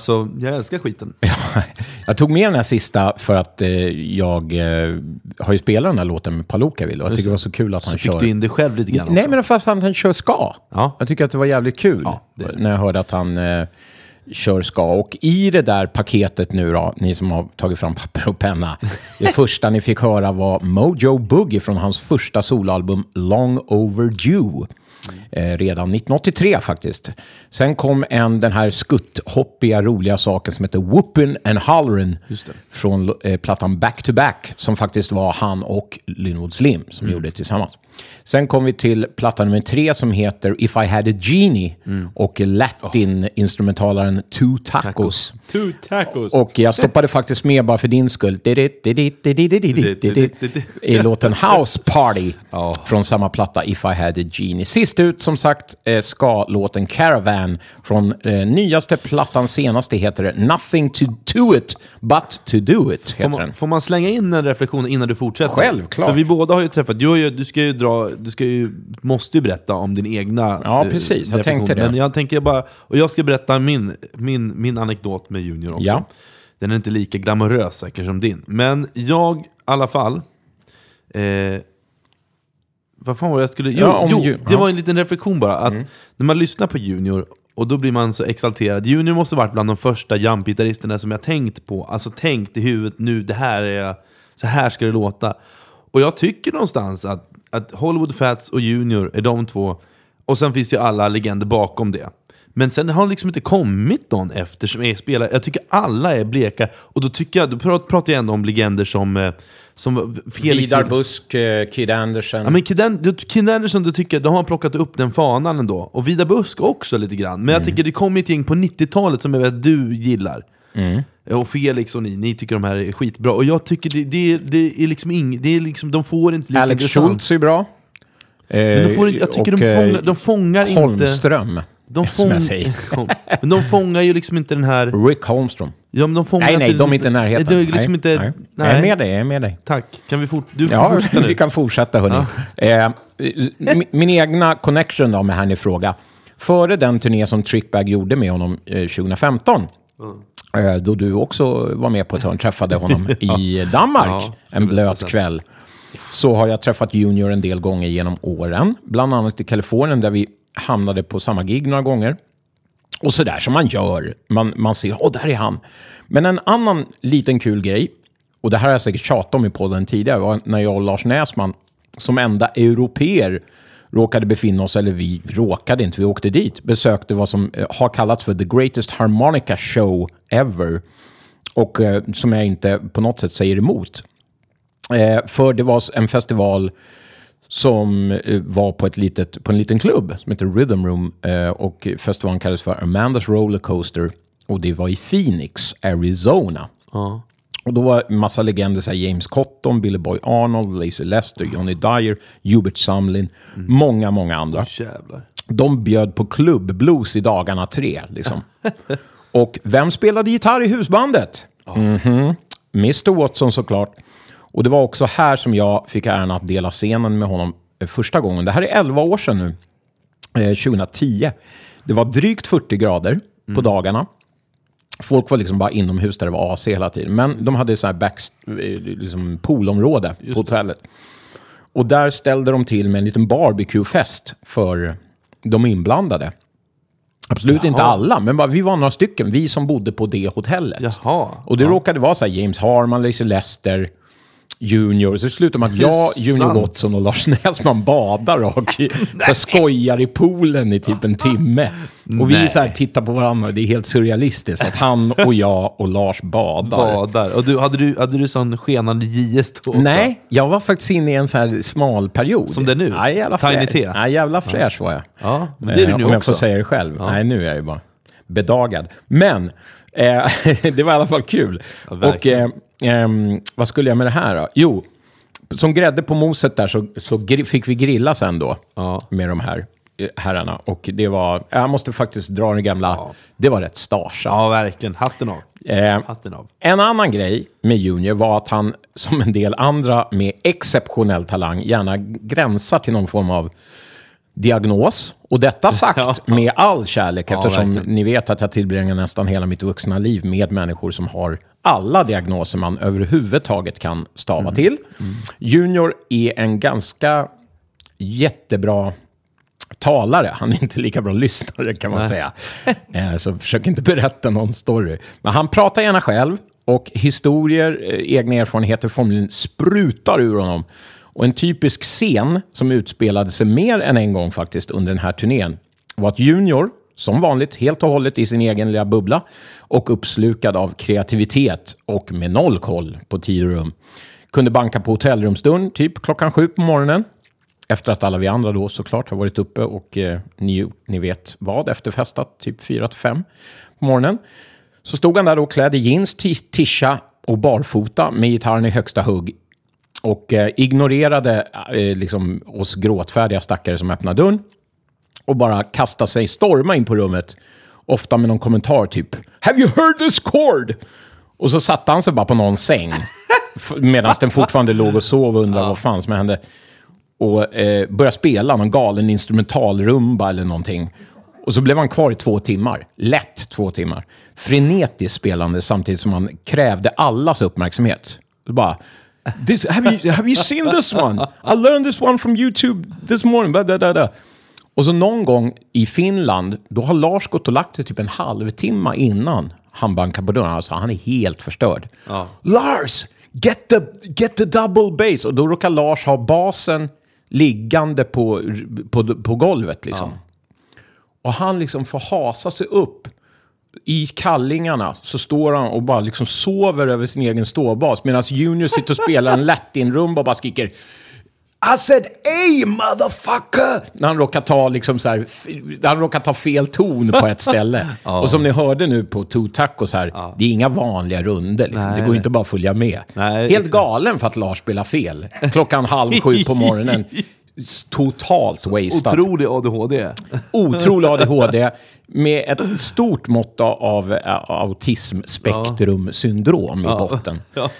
Alltså jag älskar skiten. Jag tog med den här sista för att eh, jag eh, har ju spelat den här låten med Palookaville och jag tycker det var så kul att Så han fick kör... du in det själv lite grann Nej, också. men fast han, han kör ska. Ja. Jag tycker att det var jävligt kul Ja, det. när jag hörde att han eh, kör ska. Och i det där paketet nu då, ni som har tagit fram papper och penna. det första ni fick höra var Mojo Boogie från hans första soloalbum Long Overdue. Eh, redan 1983 faktiskt. Sen kom en, den här skutthoppiga, roliga saken som heter Whoopin' and Hollerin' från eh, plattan Back to Back som faktiskt var han och Linwood Slim som Mm. gjorde det tillsammans. Sen kom vi till platta nummer tre som heter If I Had A Genie Mm. och latin-instrumentalaren Two Tacos. Two tacos. Och jag stoppade faktiskt med bara för din skull i låten House Party från samma platta If I Had A Genie. Sist ut som sagt eh, ska låten Caravan från eh, nyaste plattan senaste heter det Nothing to do it but to do it. Får man, får man slänga in en reflektion innan du fortsätter? Självklart. För vi båda har ju träffat, du, har ju, du ska ju dra, du ska ju, måste ju berätta om din egna Ja, eh, precis. Jag tänkte det. Men jag tänker bara, och jag ska berätta min, min, min anekdot med Junior också. Ja. Den är inte lika glamorös säkert som din. Men jag, i alla fall, eh, vad fan var det jag skulle... Jo, Ja, jo det. Mm. var en liten reflektion bara. Att När man lyssnar på Junior, och då blir man så exalterad. Junior måste varit bland de första jump-gitarristerna som jag tänkt på. Alltså tänkt i huvudet nu, det här är... Så här ska det låta. Och jag tycker någonstans att, att Hollywood Fats och Junior är de två. Och sen finns det ju alla legender bakom det. Men sen har det liksom inte kommit någon efter som är spelare. Jag tycker alla är bleka. Och då tycker jag, då prat- pratar jag ändå om legender som, eh, som Felix... Vidar Busk, eh, Kid Anderson. Ja, men Kid, An- du- Kid Anderson, du tycker, de har plockat upp den fanan ändå. Och Vida Busk också lite grann. Men Mm. jag tycker det kom ett gäng på 90-talet som jag vet att du gillar. Mm. Och Felix och ni, ni tycker de här är skitbra. Och jag tycker det, det, det är liksom ing, det är liksom, de får inte lika Alex. Schultz är bra. Men de får inte, jag tycker och, de eh, fångar, de fångar inte... Holmström, De som jag fång- säger. men de fångar ju liksom inte den här... Rick Holmström. Ja, men de fångar Nej, nej, inte, de är inte i närheten. Det är liksom nej, inte... nej. Nej. Jag är med dig, jag är med dig. Tack. Kan vi fort, du Ja, fortsätta nu. vi kan fortsätta hörni. Eh, min, min egna connection då med han i fråga. Före den turné som Trickbag gjorde med honom eh, 2015, eh, då du också var med på ett hörn, träffade honom i Danmark Ja, en blöt 100%. kväll, så har jag träffat Junior en del gånger genom åren. Bland annat i Kalifornien där vi hamnade på samma gig några gånger. Och sådär som man gör. Man, man ser, åh, där är han. Men en annan liten kul grej, och det här har jag säkert tjatat om i podden tidigare, var när jag och Lars Näsman som enda europeer råkade befinna oss, eller vi råkade inte, vi åkte dit, besökte vad som eh, har kallats för the greatest harmonica show ever. Och eh, som jag inte på något sätt säger emot. Eh, för det var en festival som eh, var på, ett litet, på en liten klubb som heter Rhythm Room. Eh, och festivalen kallades för Amandas Rollercoaster. Och det var i Phoenix, Arizona. Och då var en massa legender, så James Cotton, Billy Boy Arnold, Lazy Lester, Johnny Dyer, Hubert Sumlin, många, många andra. Jävlar. De bjöd på klubbblues i dagarna tre. Liksom. och vem spelade gitarr i husbandet? Mhm. Mr Watson såklart. Och det var också här som jag fick äran att dela scenen med honom eh, första gången. Det här är 11 år sedan nu, eh, 2010. Det var drygt 40 grader på dagarna. Folk var liksom bara inomhus där det var AC hela tiden. Men de hade så här back, eh, liksom poolområde på hotellet. Och där ställde de till med en liten barbecuefest för de inblandade. Absolut inte alla, men bara, vi var några stycken, vi som bodde på det hotellet. Jaha. Och det råkade vara så här James Harman, Lazy Lester, Junior. Så det slutade med att jag, Junior. Watson och Lars Näsman badar och så här, skojar i poolen i typ en timme. Och vi Nej. så här tittar på varandra och det är helt surrealistiskt att han och jag och Lars badar. Badar. Och du, hade, du, hade du sån skenande JS då också? Nej, jag var faktiskt inne i en så här smal period. Som det är nu? Ja, jävla Tiny T? Ja, jävla fräsch var jag. Ja, men det är du Eh, nu Om jag också. får säga det själv. Nej, nu är jag ju bara bedagad. Men eh, det var i alla fall kul. Ja, och eh, ehm, vad skulle jag med det här då? Jo, som grädde på moset där så, så fick vi grilla sen då Ja. med de här eh, herrarna. Och det var, jag måste faktiskt dra den gamla, det var rätt starsa. Ja, verkligen. Hatten av. Eh, Hatten av. en annan grej med Junior var att han, som en del andra med exceptionell talang, gärna gränsar till någon form av diagnos. Och detta sagt med all kärlek, eftersom verkligen. ni vet att jag tillbringar nästan hela mitt vuxna liv med människor som har alla diagnoser man överhuvudtaget kan stava Mm. till. Junior är en ganska jättebra talare. Han är inte lika bra lyssnare kan man säga. Eh, Så försök inte berätta någon story. Men han pratar gärna själv och historier, eh, egna erfarenheter formligen sprutar ur honom. Och en typisk scen som utspelade sig mer än en gång faktiskt under den här turnén var att Junior, som vanligt, helt och hållet i sin egen lilla bubbla och uppslukad av kreativitet och med noll koll på tid och rum, kunde banka på hotellrumsdörren typ klockan sju på morgonen efter att alla vi andra då såklart har varit uppe och eh, ni, ni vet vad, efterfestat typ 4 till 5 på morgonen. Så stod han där då klädd i jeans, tisha och barfota med gitarren i högsta hugg och eh, ignorerade eh, liksom oss gråtfärdiga stackare som öppnade dörren och bara kastade sig, storma in på rummet. Ofta med någon kommentar typ “Have you heard this chord?” Och så satte han sig bara på någon säng medan den fortfarande låg och sov och undrade vad fan som hände och eh, började spela någon galen instrumentalrumba eller någonting. Och så blev han kvar i två timmar. Lätt två timmar. Frenetiskt spelande samtidigt som han krävde allas uppmärksamhet. Och bara, this, have, you, have you seen this one? I learned this one from YouTube this morning. Blah, blah, blah. Och så någon gång i Finland, då har Lars gått och lagt sig typ en halvtimme innan han bankar på dörren. Alltså, han är helt förstörd. Lars! Get the, get the double bass! Och då råkar Lars ha basen liggande på, på, på golvet liksom. Och han liksom får hasa sig upp. I kallingarna så står han och bara liksom sover över sin egen ståbas medan Junior sitter och spelar en latinrumba och bara skriker I said hey motherfucker! När han råkar ta, liksom så här, han råkar ta fel ton på ett ställe. Och som ni hörde nu på Two Tacos här, det är inga vanliga runder. Liksom. Nej, det går nej. inte bara att följa med. Nej, Helt exakt. galen för att Lars spelar fel. Klockan halv sju på morgonen. totalt wastad. Otrolig ADHD. Otrolig ADHD med ett stort mått av eh, autismspektrumsyndrom i botten.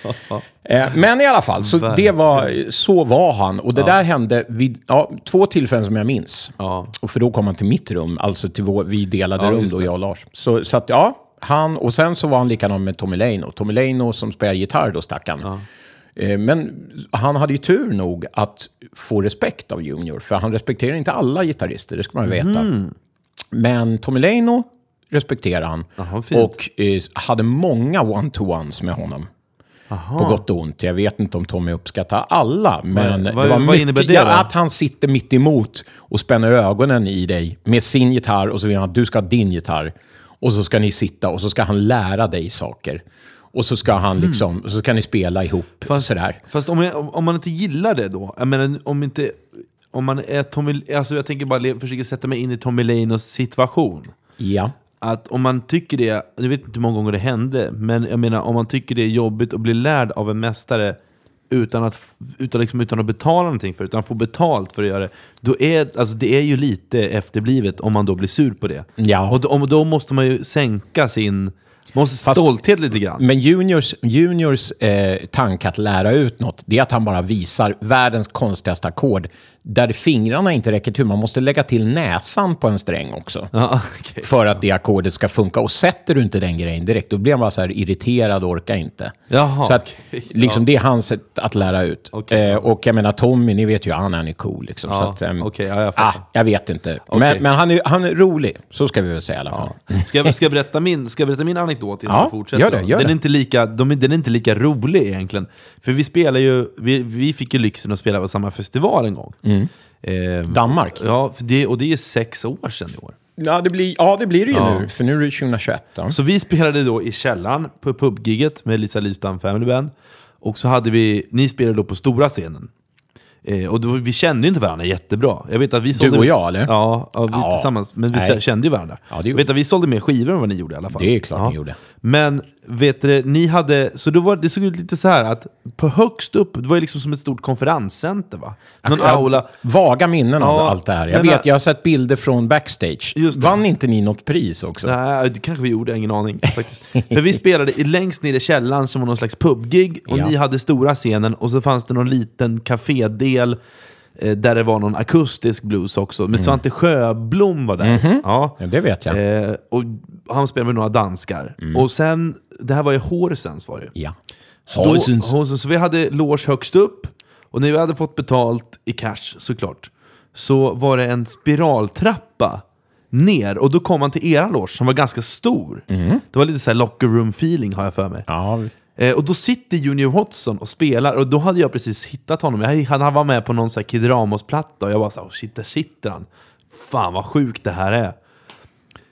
Eh, Men i alla fall, så, det var, så var han. Och det där hände vid ja, två tillfällen som jag minns. Ja. Och för då kom han till mitt rum, alltså till vår, vi delade Ja, rum då, jag och Lars. Så, så att ja, han, och sen så var han likadan med Tommy Leino. Tommy Leino som spelar gitarr då, stackarn. Eh, Men han hade ju tur nog att få respekt av Junior, för han respekterar inte alla gitarrister, det ska man veta. Mhm. Men Tommy Leino respekterar han fint. och eh, hade många one-to-ones med honom. På gott och ont. Jag vet inte om Tommy uppskattar alla, men vad- det var vad mycket, innebär det ja, att han sitter mitt emot och spänner ögonen i dig med sin gitarr och så vill han att du ska ha din gitarr. Och så ska ni sitta och så ska han lära dig saker. Och så ska han liksom, och så ska ni spela ihop sådär. Fast om, jag, om- man inte gillar det då? Jag menar, om inte... Om man är Tommy... Alltså jag tänker bara försöka sätta mig in i Tommy Leinos situation. Ja. Att om man tycker det, jag vet inte hur många gånger det hände, men jag menar om man tycker det är jobbigt att bli lärd av en mästare utan att, utan liksom, utan att betala någonting för det, utan få betalt för att göra det. Då är, alltså, det är ju lite efterblivet om man då blir sur på det. Ja. Och då, om- då måste man ju sänka sin måste stolthet lite grann. Men Juniors, juniors eh, tanke att lära ut något, det är att han bara visar världens konstigaste ackord. Där fingrarna inte räcker till. Man måste lägga till näsan på en sträng också. Ja, okej. För att det ackordet ska funka. Och sätter du inte den grejen direkt, då blir han bara så här irriterad och orkar inte. Jaha, så att, okej. liksom, det är hans sätt att lära ut. Okej. Eh, och jag menar, Tommy, ni vet ju, han är cool. Liksom, Ja, så att, okej, ja, jag ah, jag vet inte. Men, men han, är, han är rolig, så ska vi väl säga i alla fall. Ska jag, ska, jag berätta min, ska jag berätta min anekdot innan Ja, vi fortsätter? gör det, gör den. Är inte lika, de, den är inte lika rolig egentligen. För vi spelar ju, vi, vi fick ju lyxen att spela på samma festival en gång. Mm. Eh, Danmark. Ja, det, och det är sex år sedan i år. Ja, det blir, ja, det blir det ju Ja. nu. För nu är det 2021. Ja. Så vi spelade då i källaren på pubgigget med Lisa Lystam Family Band. Och så hade vi, ni spelade då på stora scenen. Eh, och då, vi kände ju inte varandra jättebra. Jag vet att vi sålde, och jag, eller? Ja, ja vi Ja. tillsammans. Men vi Nej. kände ju varandra. Ja, jag vet att vi sålde mer skivor än vad ni gjorde i alla fall. Det är klart ni gjorde. Men vet du, ni hade, så då var, det såg ut lite så här att på högst upp, det var ju liksom som ett stort konferenscenter va? Någon Jag aula. Vaga minnen av Ja, allt det här. Jag vet, jag har sett bilder från backstage. Vann inte ni något pris också? Nej, det kanske vi gjorde, ingen aning. Faktiskt. För vi spelade i- längst ner i källaren som var någon slags pubgig, och Ja. ni hade stora scenen, och så fanns det någon liten kafédel eh, där det var någon akustisk blues också. Men Svante Sjöblom var där. Ja. Mm. Mhm. Ja, det vet jag. Eh, och han spelade med några danskar. Och sen, det här var ju Horsens var det. Ja. Så, då, Horsens. Horsens, så vi hade loge högst upp, och när vi hade fått betalt i cash såklart, så var det en spiraltrappa ner, och då kom man till era loge som var ganska stor. Det var lite så här locker room feeling har jag för mig. Ja, Eh, och då sitter Junior Watson och spelar, och då hade jag precis hittat honom. Jag, han var med på någon så här Kid Ramos-platta, och jag bara så här, oh, shit, där sitter han. Fan vad sjukt det här är.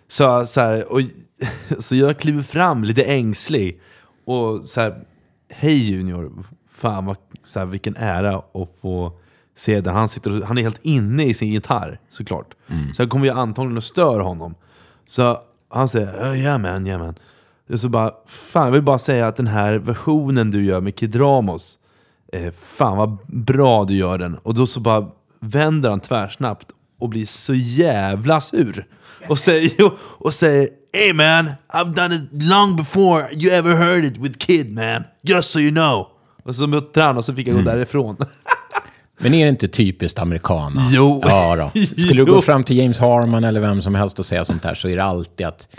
Så, så, här, och, så jag kliver fram lite ängslig och så här, hej Junior, fan vad, så här, vilken ära att få se det. Han, sitter och, han är helt inne i sin gitarr såklart. Så jag kommer ju antagligen att störa honom. Så han säger "Ja, yeah man, yeah man. Och så bara, fan jag vill bara säga att den här versionen du gör med Kid Ramos, eh, fan vad bra du gör den. Och då så bara vänder han tvärsnabbt och blir så jävla sur. Och säger, och säger Hey man, I've done it long before you ever heard it with Kid man. Just so you know. Och så muttrar han och så fick jag gå därifrån. Men är det inte typiskt amerikaner? Jo. Ja då. Skulle du Jo. gå fram till James Harman eller vem som helst och säga sånt där så är det alltid att...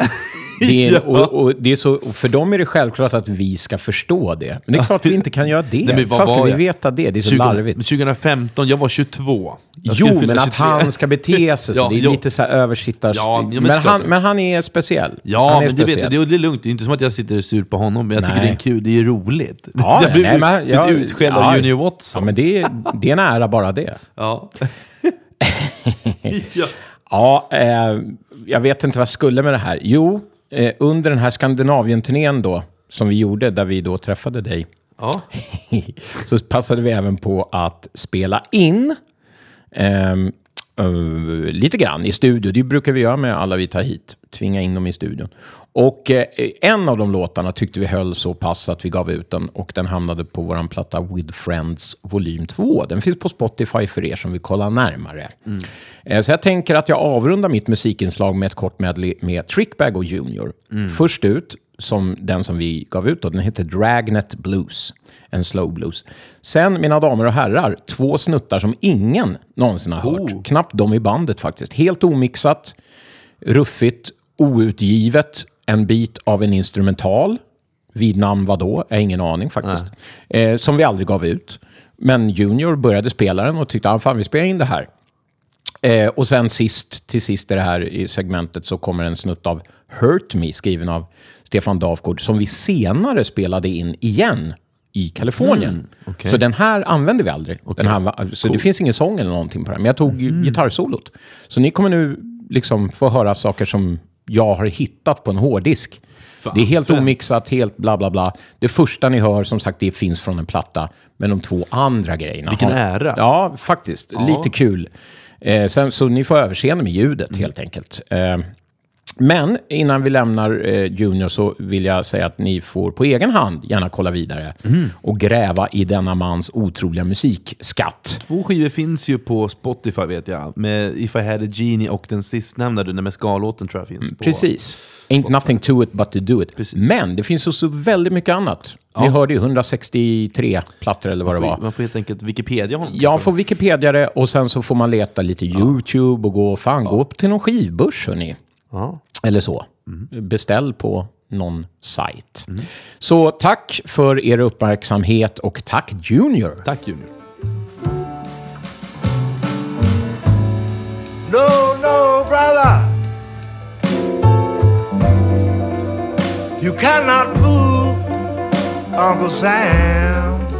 Det är, Ja. och, och det är så, för dem är det självklart att vi ska förstå det. Men det är klart vi inte kan göra det. Nej, men vad Fan ska vi veta det? Det är så 20, larvigt. 2015, jag var 22. Jag Jo, men att 23. han ska bete sig så. Ja, det är jo. lite så här översittars... Ja, men han, men han är speciell. Ja, är men det, vet speciell. jag, det är lugnt. Det är inte som att jag sitter sur på honom, men jag tycker Nej. det är kul. Det är roligt. Ja, jag blev nej, men- lite ja, utskälld ja. av Junior Ja, Watson. men det är, det är en ära bara det. Ja. ja. Ja, eh, jag vet inte vad jag skulle med det här. Jo, eh, under den här Skandinavien-turnén då, som vi gjorde, där vi då träffade dig, Ja. så passade vi även på att spela in. Ehm, Eh, lite grann i studio. Det brukar vi göra med alla vi tar hit. Tvinga in dem i studion. Och eh, en av de låtarna tyckte vi höll så pass att vi gav ut den. Och den hamnade på vår platta With Friends volym 2. Den finns på Spotify för er som vill kolla närmare. Eh, så jag tänker att jag avrundar mitt musikinslag med ett kort medley med Trickbag och Junior. Först ut, som den som vi gav ut, då, den heter Dragnet Blues. En slow blues. Sen, mina damer och herrar, två snuttar som ingen någonsin har hört. Knappt de i bandet faktiskt. Helt omixat, ruffigt, outgivet. En bit av en instrumental. Vid namn vadå? Jag har ingen aning faktiskt. Eh, som vi aldrig gav ut. Men Junior började spela den och tyckte att fan, vi spelar in det här. Eh, och sen sist, till sist i det här i segmentet så kommer en snutt av Hurt Me skriven av Stefan Dafgård som vi senare spelade in igen i Kalifornien. Så den här använder vi aldrig. Den här, så det finns ingen sång eller någonting på den. Men jag tog mm. gitarrsolot. Så ni kommer nu liksom få höra saker som jag har hittat på en hårddisk. det är helt omixat, helt bla bla bla. Det första ni hör, som sagt, det finns från en platta. Men de två andra grejerna... Vilken har- ära. Ja, faktiskt. Lite kul. Eh, sen, så ni får överseende med ljudet helt enkelt. Eh, men innan vi lämnar eh, Junior så vill jag säga att ni får på egen hand gärna kolla vidare och gräva i denna mans otroliga musikskatt. Två skivor finns ju på Spotify vet jag. Med If I had a genie och den sistnämnda, den med ska-låten tror jag finns på. Precis. Ain't nothing to it but to do it. Precis. Men det finns också väldigt mycket annat. Ni hörde ju 163 plattor eller vad det Man var. får, man får helt enkelt Wikipedia honom. Jag får Wikipedia det och sen så får man leta lite YouTube och gå, fan, gå upp till någon skivbörs hörni. Eller så. Beställ på någon sajt. Så tack för er uppmärksamhet och tack Junior. Tack Junior. No, no, brother. You cannot fool Uncle Sam.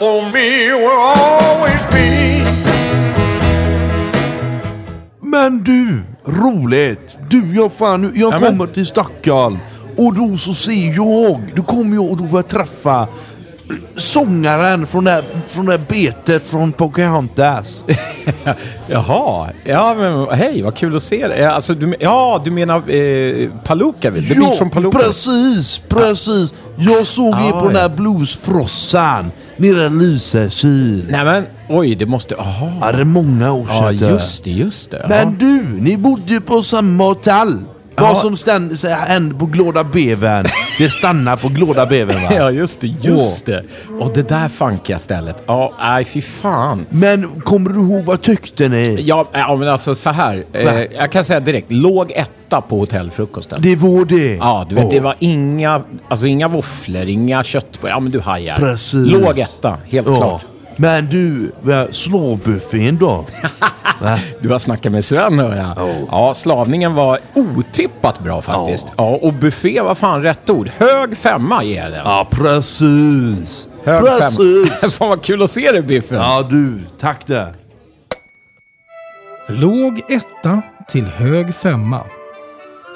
For me will always be. Men du, roligt! Du, jag fan, nu- jag Ja, men- kommer till Stockholm och då så ser jag, då kommer jag och då får jag träffa sångaren från det här, från det här betet från Pocahontas. Jaha, ja men hej vad kul att se dig. Alltså, du, ja, du menar eh, Paluka, väl? The Beat från Paluka? precis, precis! Jag såg er Ah, på den ja. här bluesfrossan nere i Lysekil. Nej men, oj, det måste... Jaha. Ja, det är många år Ja, sedan. just det, just det. Men du, ni bodde ju på samma hotell. Vad som här hände på Glåda Bevern, det stannar på Glåda Bevern va? Ja, just det, just det. Och det där funkiga stället. Ja, nej fy fan. Men kommer du ihåg vad tyckte ni? Ja, ja men alltså så här. Eh, jag kan säga direkt, låg etta på hotellfrukosten. Det var det. Ja, du vet, Åh. det var inga, alltså inga våfflor, inga köttbullar. Ja, men du hajar. Precis. Låg etta, helt Ja. klart. Men du, slavbuffén då? Du har snackat med Sven hör jag. Ja. Ja, slavningen var otippat bra faktiskt. Ja. och buffé var fan rätt ord. Hög femma ger den. Ja, precis. Hög precis. femma. fan vad kul att se dig Biffen. Ja du, tack det. Låg etta till hög femma.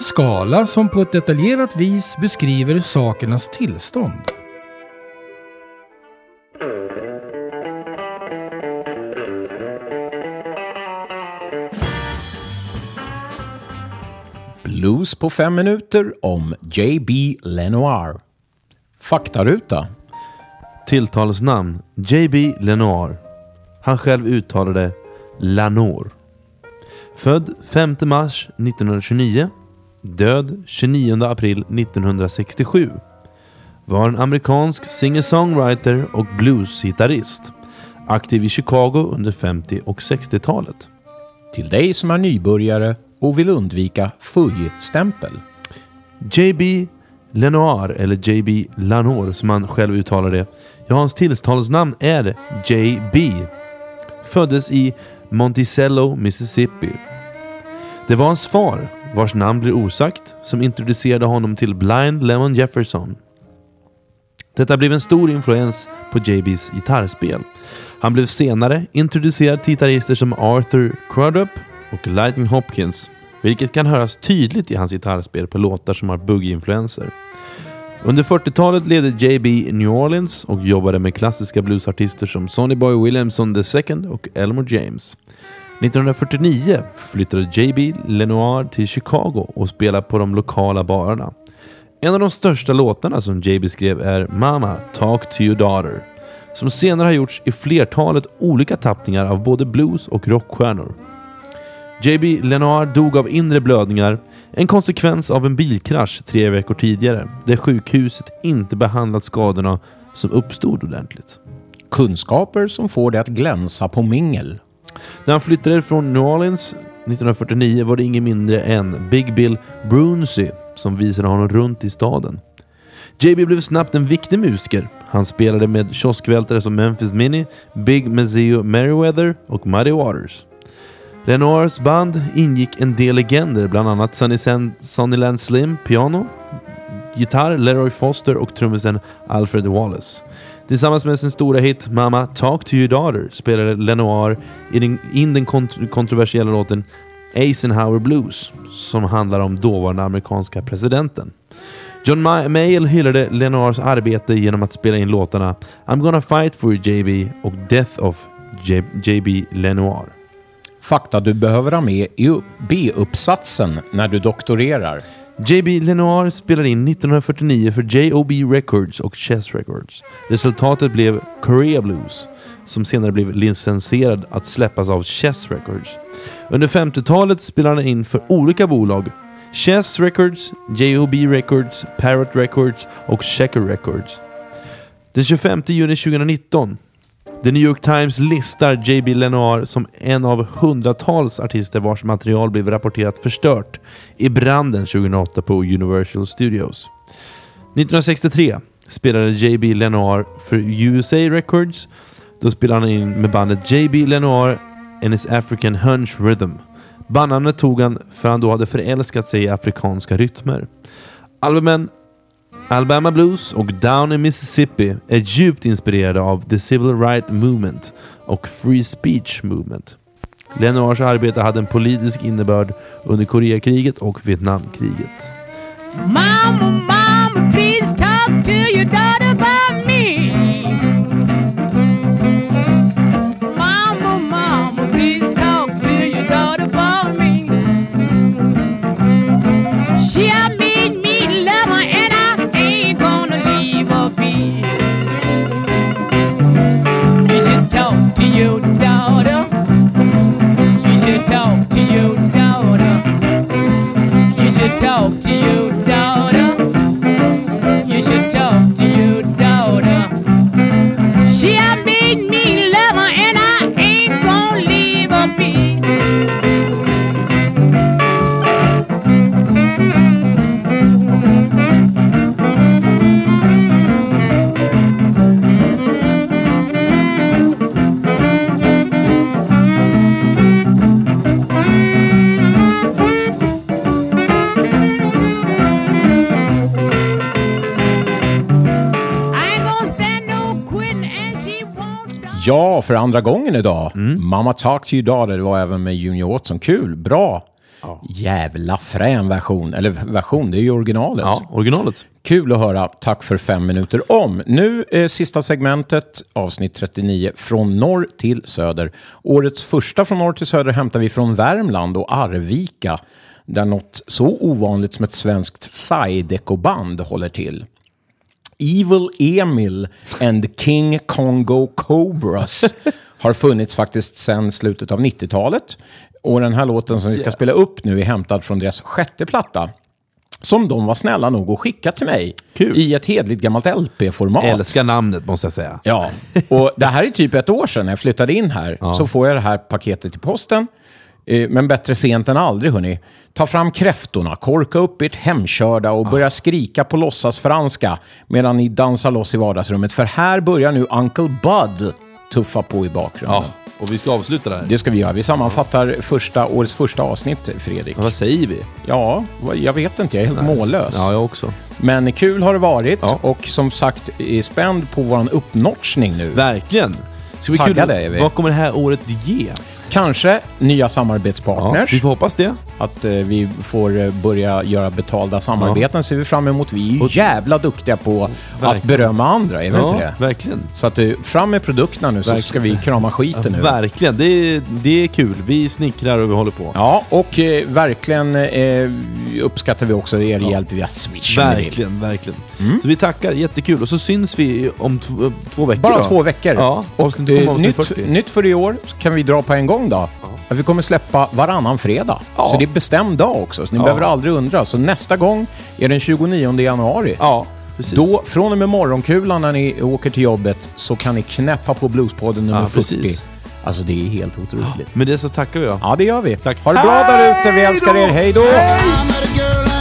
Skala som på ett detaljerat vis beskriver sakernas tillstånd. Blues på fem minuter om J.B. Lenoir. Faktaruta. Tilltalsnamn J.B. Lenoir. Han själv uttalade Lanor. Född 5 mars 1929. Död 29 april 1967. Var en amerikansk singer-songwriter och bluesgitarrist. Aktiv i Chicago under 50 och 60-talet. Till dig som är nybörjare och vill undvika fuj-stämpel. JB Lenoir, eller JB Lanor som han själv uttalar det. Ja, hans tilltalsnamn är JB. Föddes i Monticello, Mississippi. Det var hans far, vars namn blir osagt, som introducerade honom till Blind Lemon Jefferson. Detta blev en stor influens på JBs gitarrspel. Han blev senare introducerad till gitarrister som Arthur Crudup och Lightning Hopkins, vilket kan höras tydligt i hans gitarrspel på låtar som har boogie-influenser. Under 40-talet levde JB i New Orleans och jobbade med klassiska bluesartister som Sonny Boy Williamson II och Elmore James. 1949 flyttade JB Lenoir till Chicago och spelade på de lokala barerna. En av de största låtarna som JB skrev är Mama, Talk to your daughter, som senare har gjorts i flertalet olika tappningar av både blues och rockstjärnor. JB Lenoir dog av inre blödningar, en konsekvens av en bilkrasch tre veckor tidigare, där sjukhuset inte behandlat skadorna som uppstod ordentligt. Kunskaper som får dig att glänsa på mingel. När han flyttade från New Orleans 1949 var det ingen mindre än Big Bill Brunsey som visade honom runt i staden. JB blev snabbt en viktig musiker. Han spelade med kioskvältare som Memphis Minnie, Big Mazzeo Merriweather och Muddy Waters. Lenoirs band ingick en del legender, bland annat Sonny San- Sonnyland Slim, piano, gitarr Leroy Foster och trummisen Alfred Wallace. Tillsammans med sin stora hit Mama Talk to your daughter spelade Lenoir in den, in den kont- kontroversiella låten Eisenhower Blues som handlar om dåvarande amerikanska presidenten. John Ma- Mayall hyllade Lenoirs arbete genom att spela in låtarna I'm gonna fight for you JB och Death of JB Lenoir. Fakta du behöver ha med i B-uppsatsen när du doktorerar. JB Lenoir spelade in 1949 för J.O.B. Records och Chess Records. Resultatet blev Korea Blues, som senare blev licensierad att släppas av Chess Records. Under 50-talet spelade han in för olika bolag. Chess Records, J.O.B. Records, Parrot Records och Checker Records. Den 25 juni 2019 The New York Times listar JB Lenoir som en av hundratals artister vars material blev rapporterat förstört i branden 2008 på Universal Studios. 1963 spelade JB Lenoir för USA Records. Då spelade han in med bandet JB Lenoir and his African Hunch Rhythm. Bandnamnet tog han för han då hade förälskat sig i afrikanska rytmer. Albumen Alabama Blues och Down in Mississippi är djupt inspirerade av the Civil Rights Movement och Free Speech Movement. Lenoirs arbete hade en politisk innebörd under Koreakriget och Vietnamkriget. Mama, mama, talk to your Ja, för andra gången idag. Mamma Talk to your daughter, det var även med Junior Watson. Kul, bra. Jävla frän version. Eller version, det är ju originalet. Ja, originalet. Kul att höra. Tack för fem minuter om. Nu är sista segmentet, avsnitt 39, från norr till söder. Årets första från norr till söder hämtar vi från Värmland och Arvika, där något så ovanligt som ett svenskt Zydeco-band håller till. Evil Emil and King Congo Cobras har funnits faktiskt sedan slutet av 90-talet. Och den här låten som vi ska spela upp nu är hämtad från deras sjätte platta. Som de var snälla nog att skicka till mig Kul. i ett hedligt gammalt LP-format. Älskar namnet måste jag säga. Ja, och det här är typ ett år sedan jag flyttade in här. Så får jag det här paketet i posten. Eh, Men bättre sent än aldrig, hörni. Ta fram kräftorna, korka upp ert hemkörda och börja skrika på låtsasfranska medan ni dansar loss i vardagsrummet. För här börjar nu Uncle Bud tuffa på i bakgrunden. Ja, och vi ska avsluta det här. Det ska vi göra. Vi sammanfattar första, årets första avsnitt, Fredrik. Vad säger vi? Ja, jag vet inte. Jag är helt mållös. Ja, jag också. Men kul har det varit. Ja. Och som sagt, är spänd på vår uppnotchning nu. Verkligen. Ska bli Taggade är vi. Vad kommer det här året ge? Kanske nya Ja, samarbetspartners. vi får hoppas det. Att eh, vi får eh, börja göra betalda samarbeten ser vi fram emot. Vi är ju Och- jävla duktiga på att Verkligen. berömma andra, är vi inte det? verkligen. Så att, eh, fram med produkterna nu så Verkligen. ska vi krama skiten nu. Verkligen. Det är, det är kul. Vi snickrar och vi håller på. Ja, och eh, verkligen eh, uppskattar vi också er hjälp via Swish. Verkligen, verkligen. Så vi tackar, jättekul. Och så syns vi om tv- två veckor Bara då. två veckor. Ja, och kommer avsnitt nytt, 40. nytt för i år så kan vi dra på en gång då. Att vi kommer släppa varannan fredag. Ja. Så det är bestämd dag också, så ni Ja. behöver aldrig undra. Så nästa gång är den 29 januari. Ja, precis. Då, från och med morgonkulan när ni åker till jobbet, så kan ni knäppa på Bluespodden nummer Ja, 40. precis. Alltså det är helt otroligt. Med det så tackar vi då. Ja, det gör vi. Tack. Ha det bra där ute. Vi älskar er. Hej då! Girl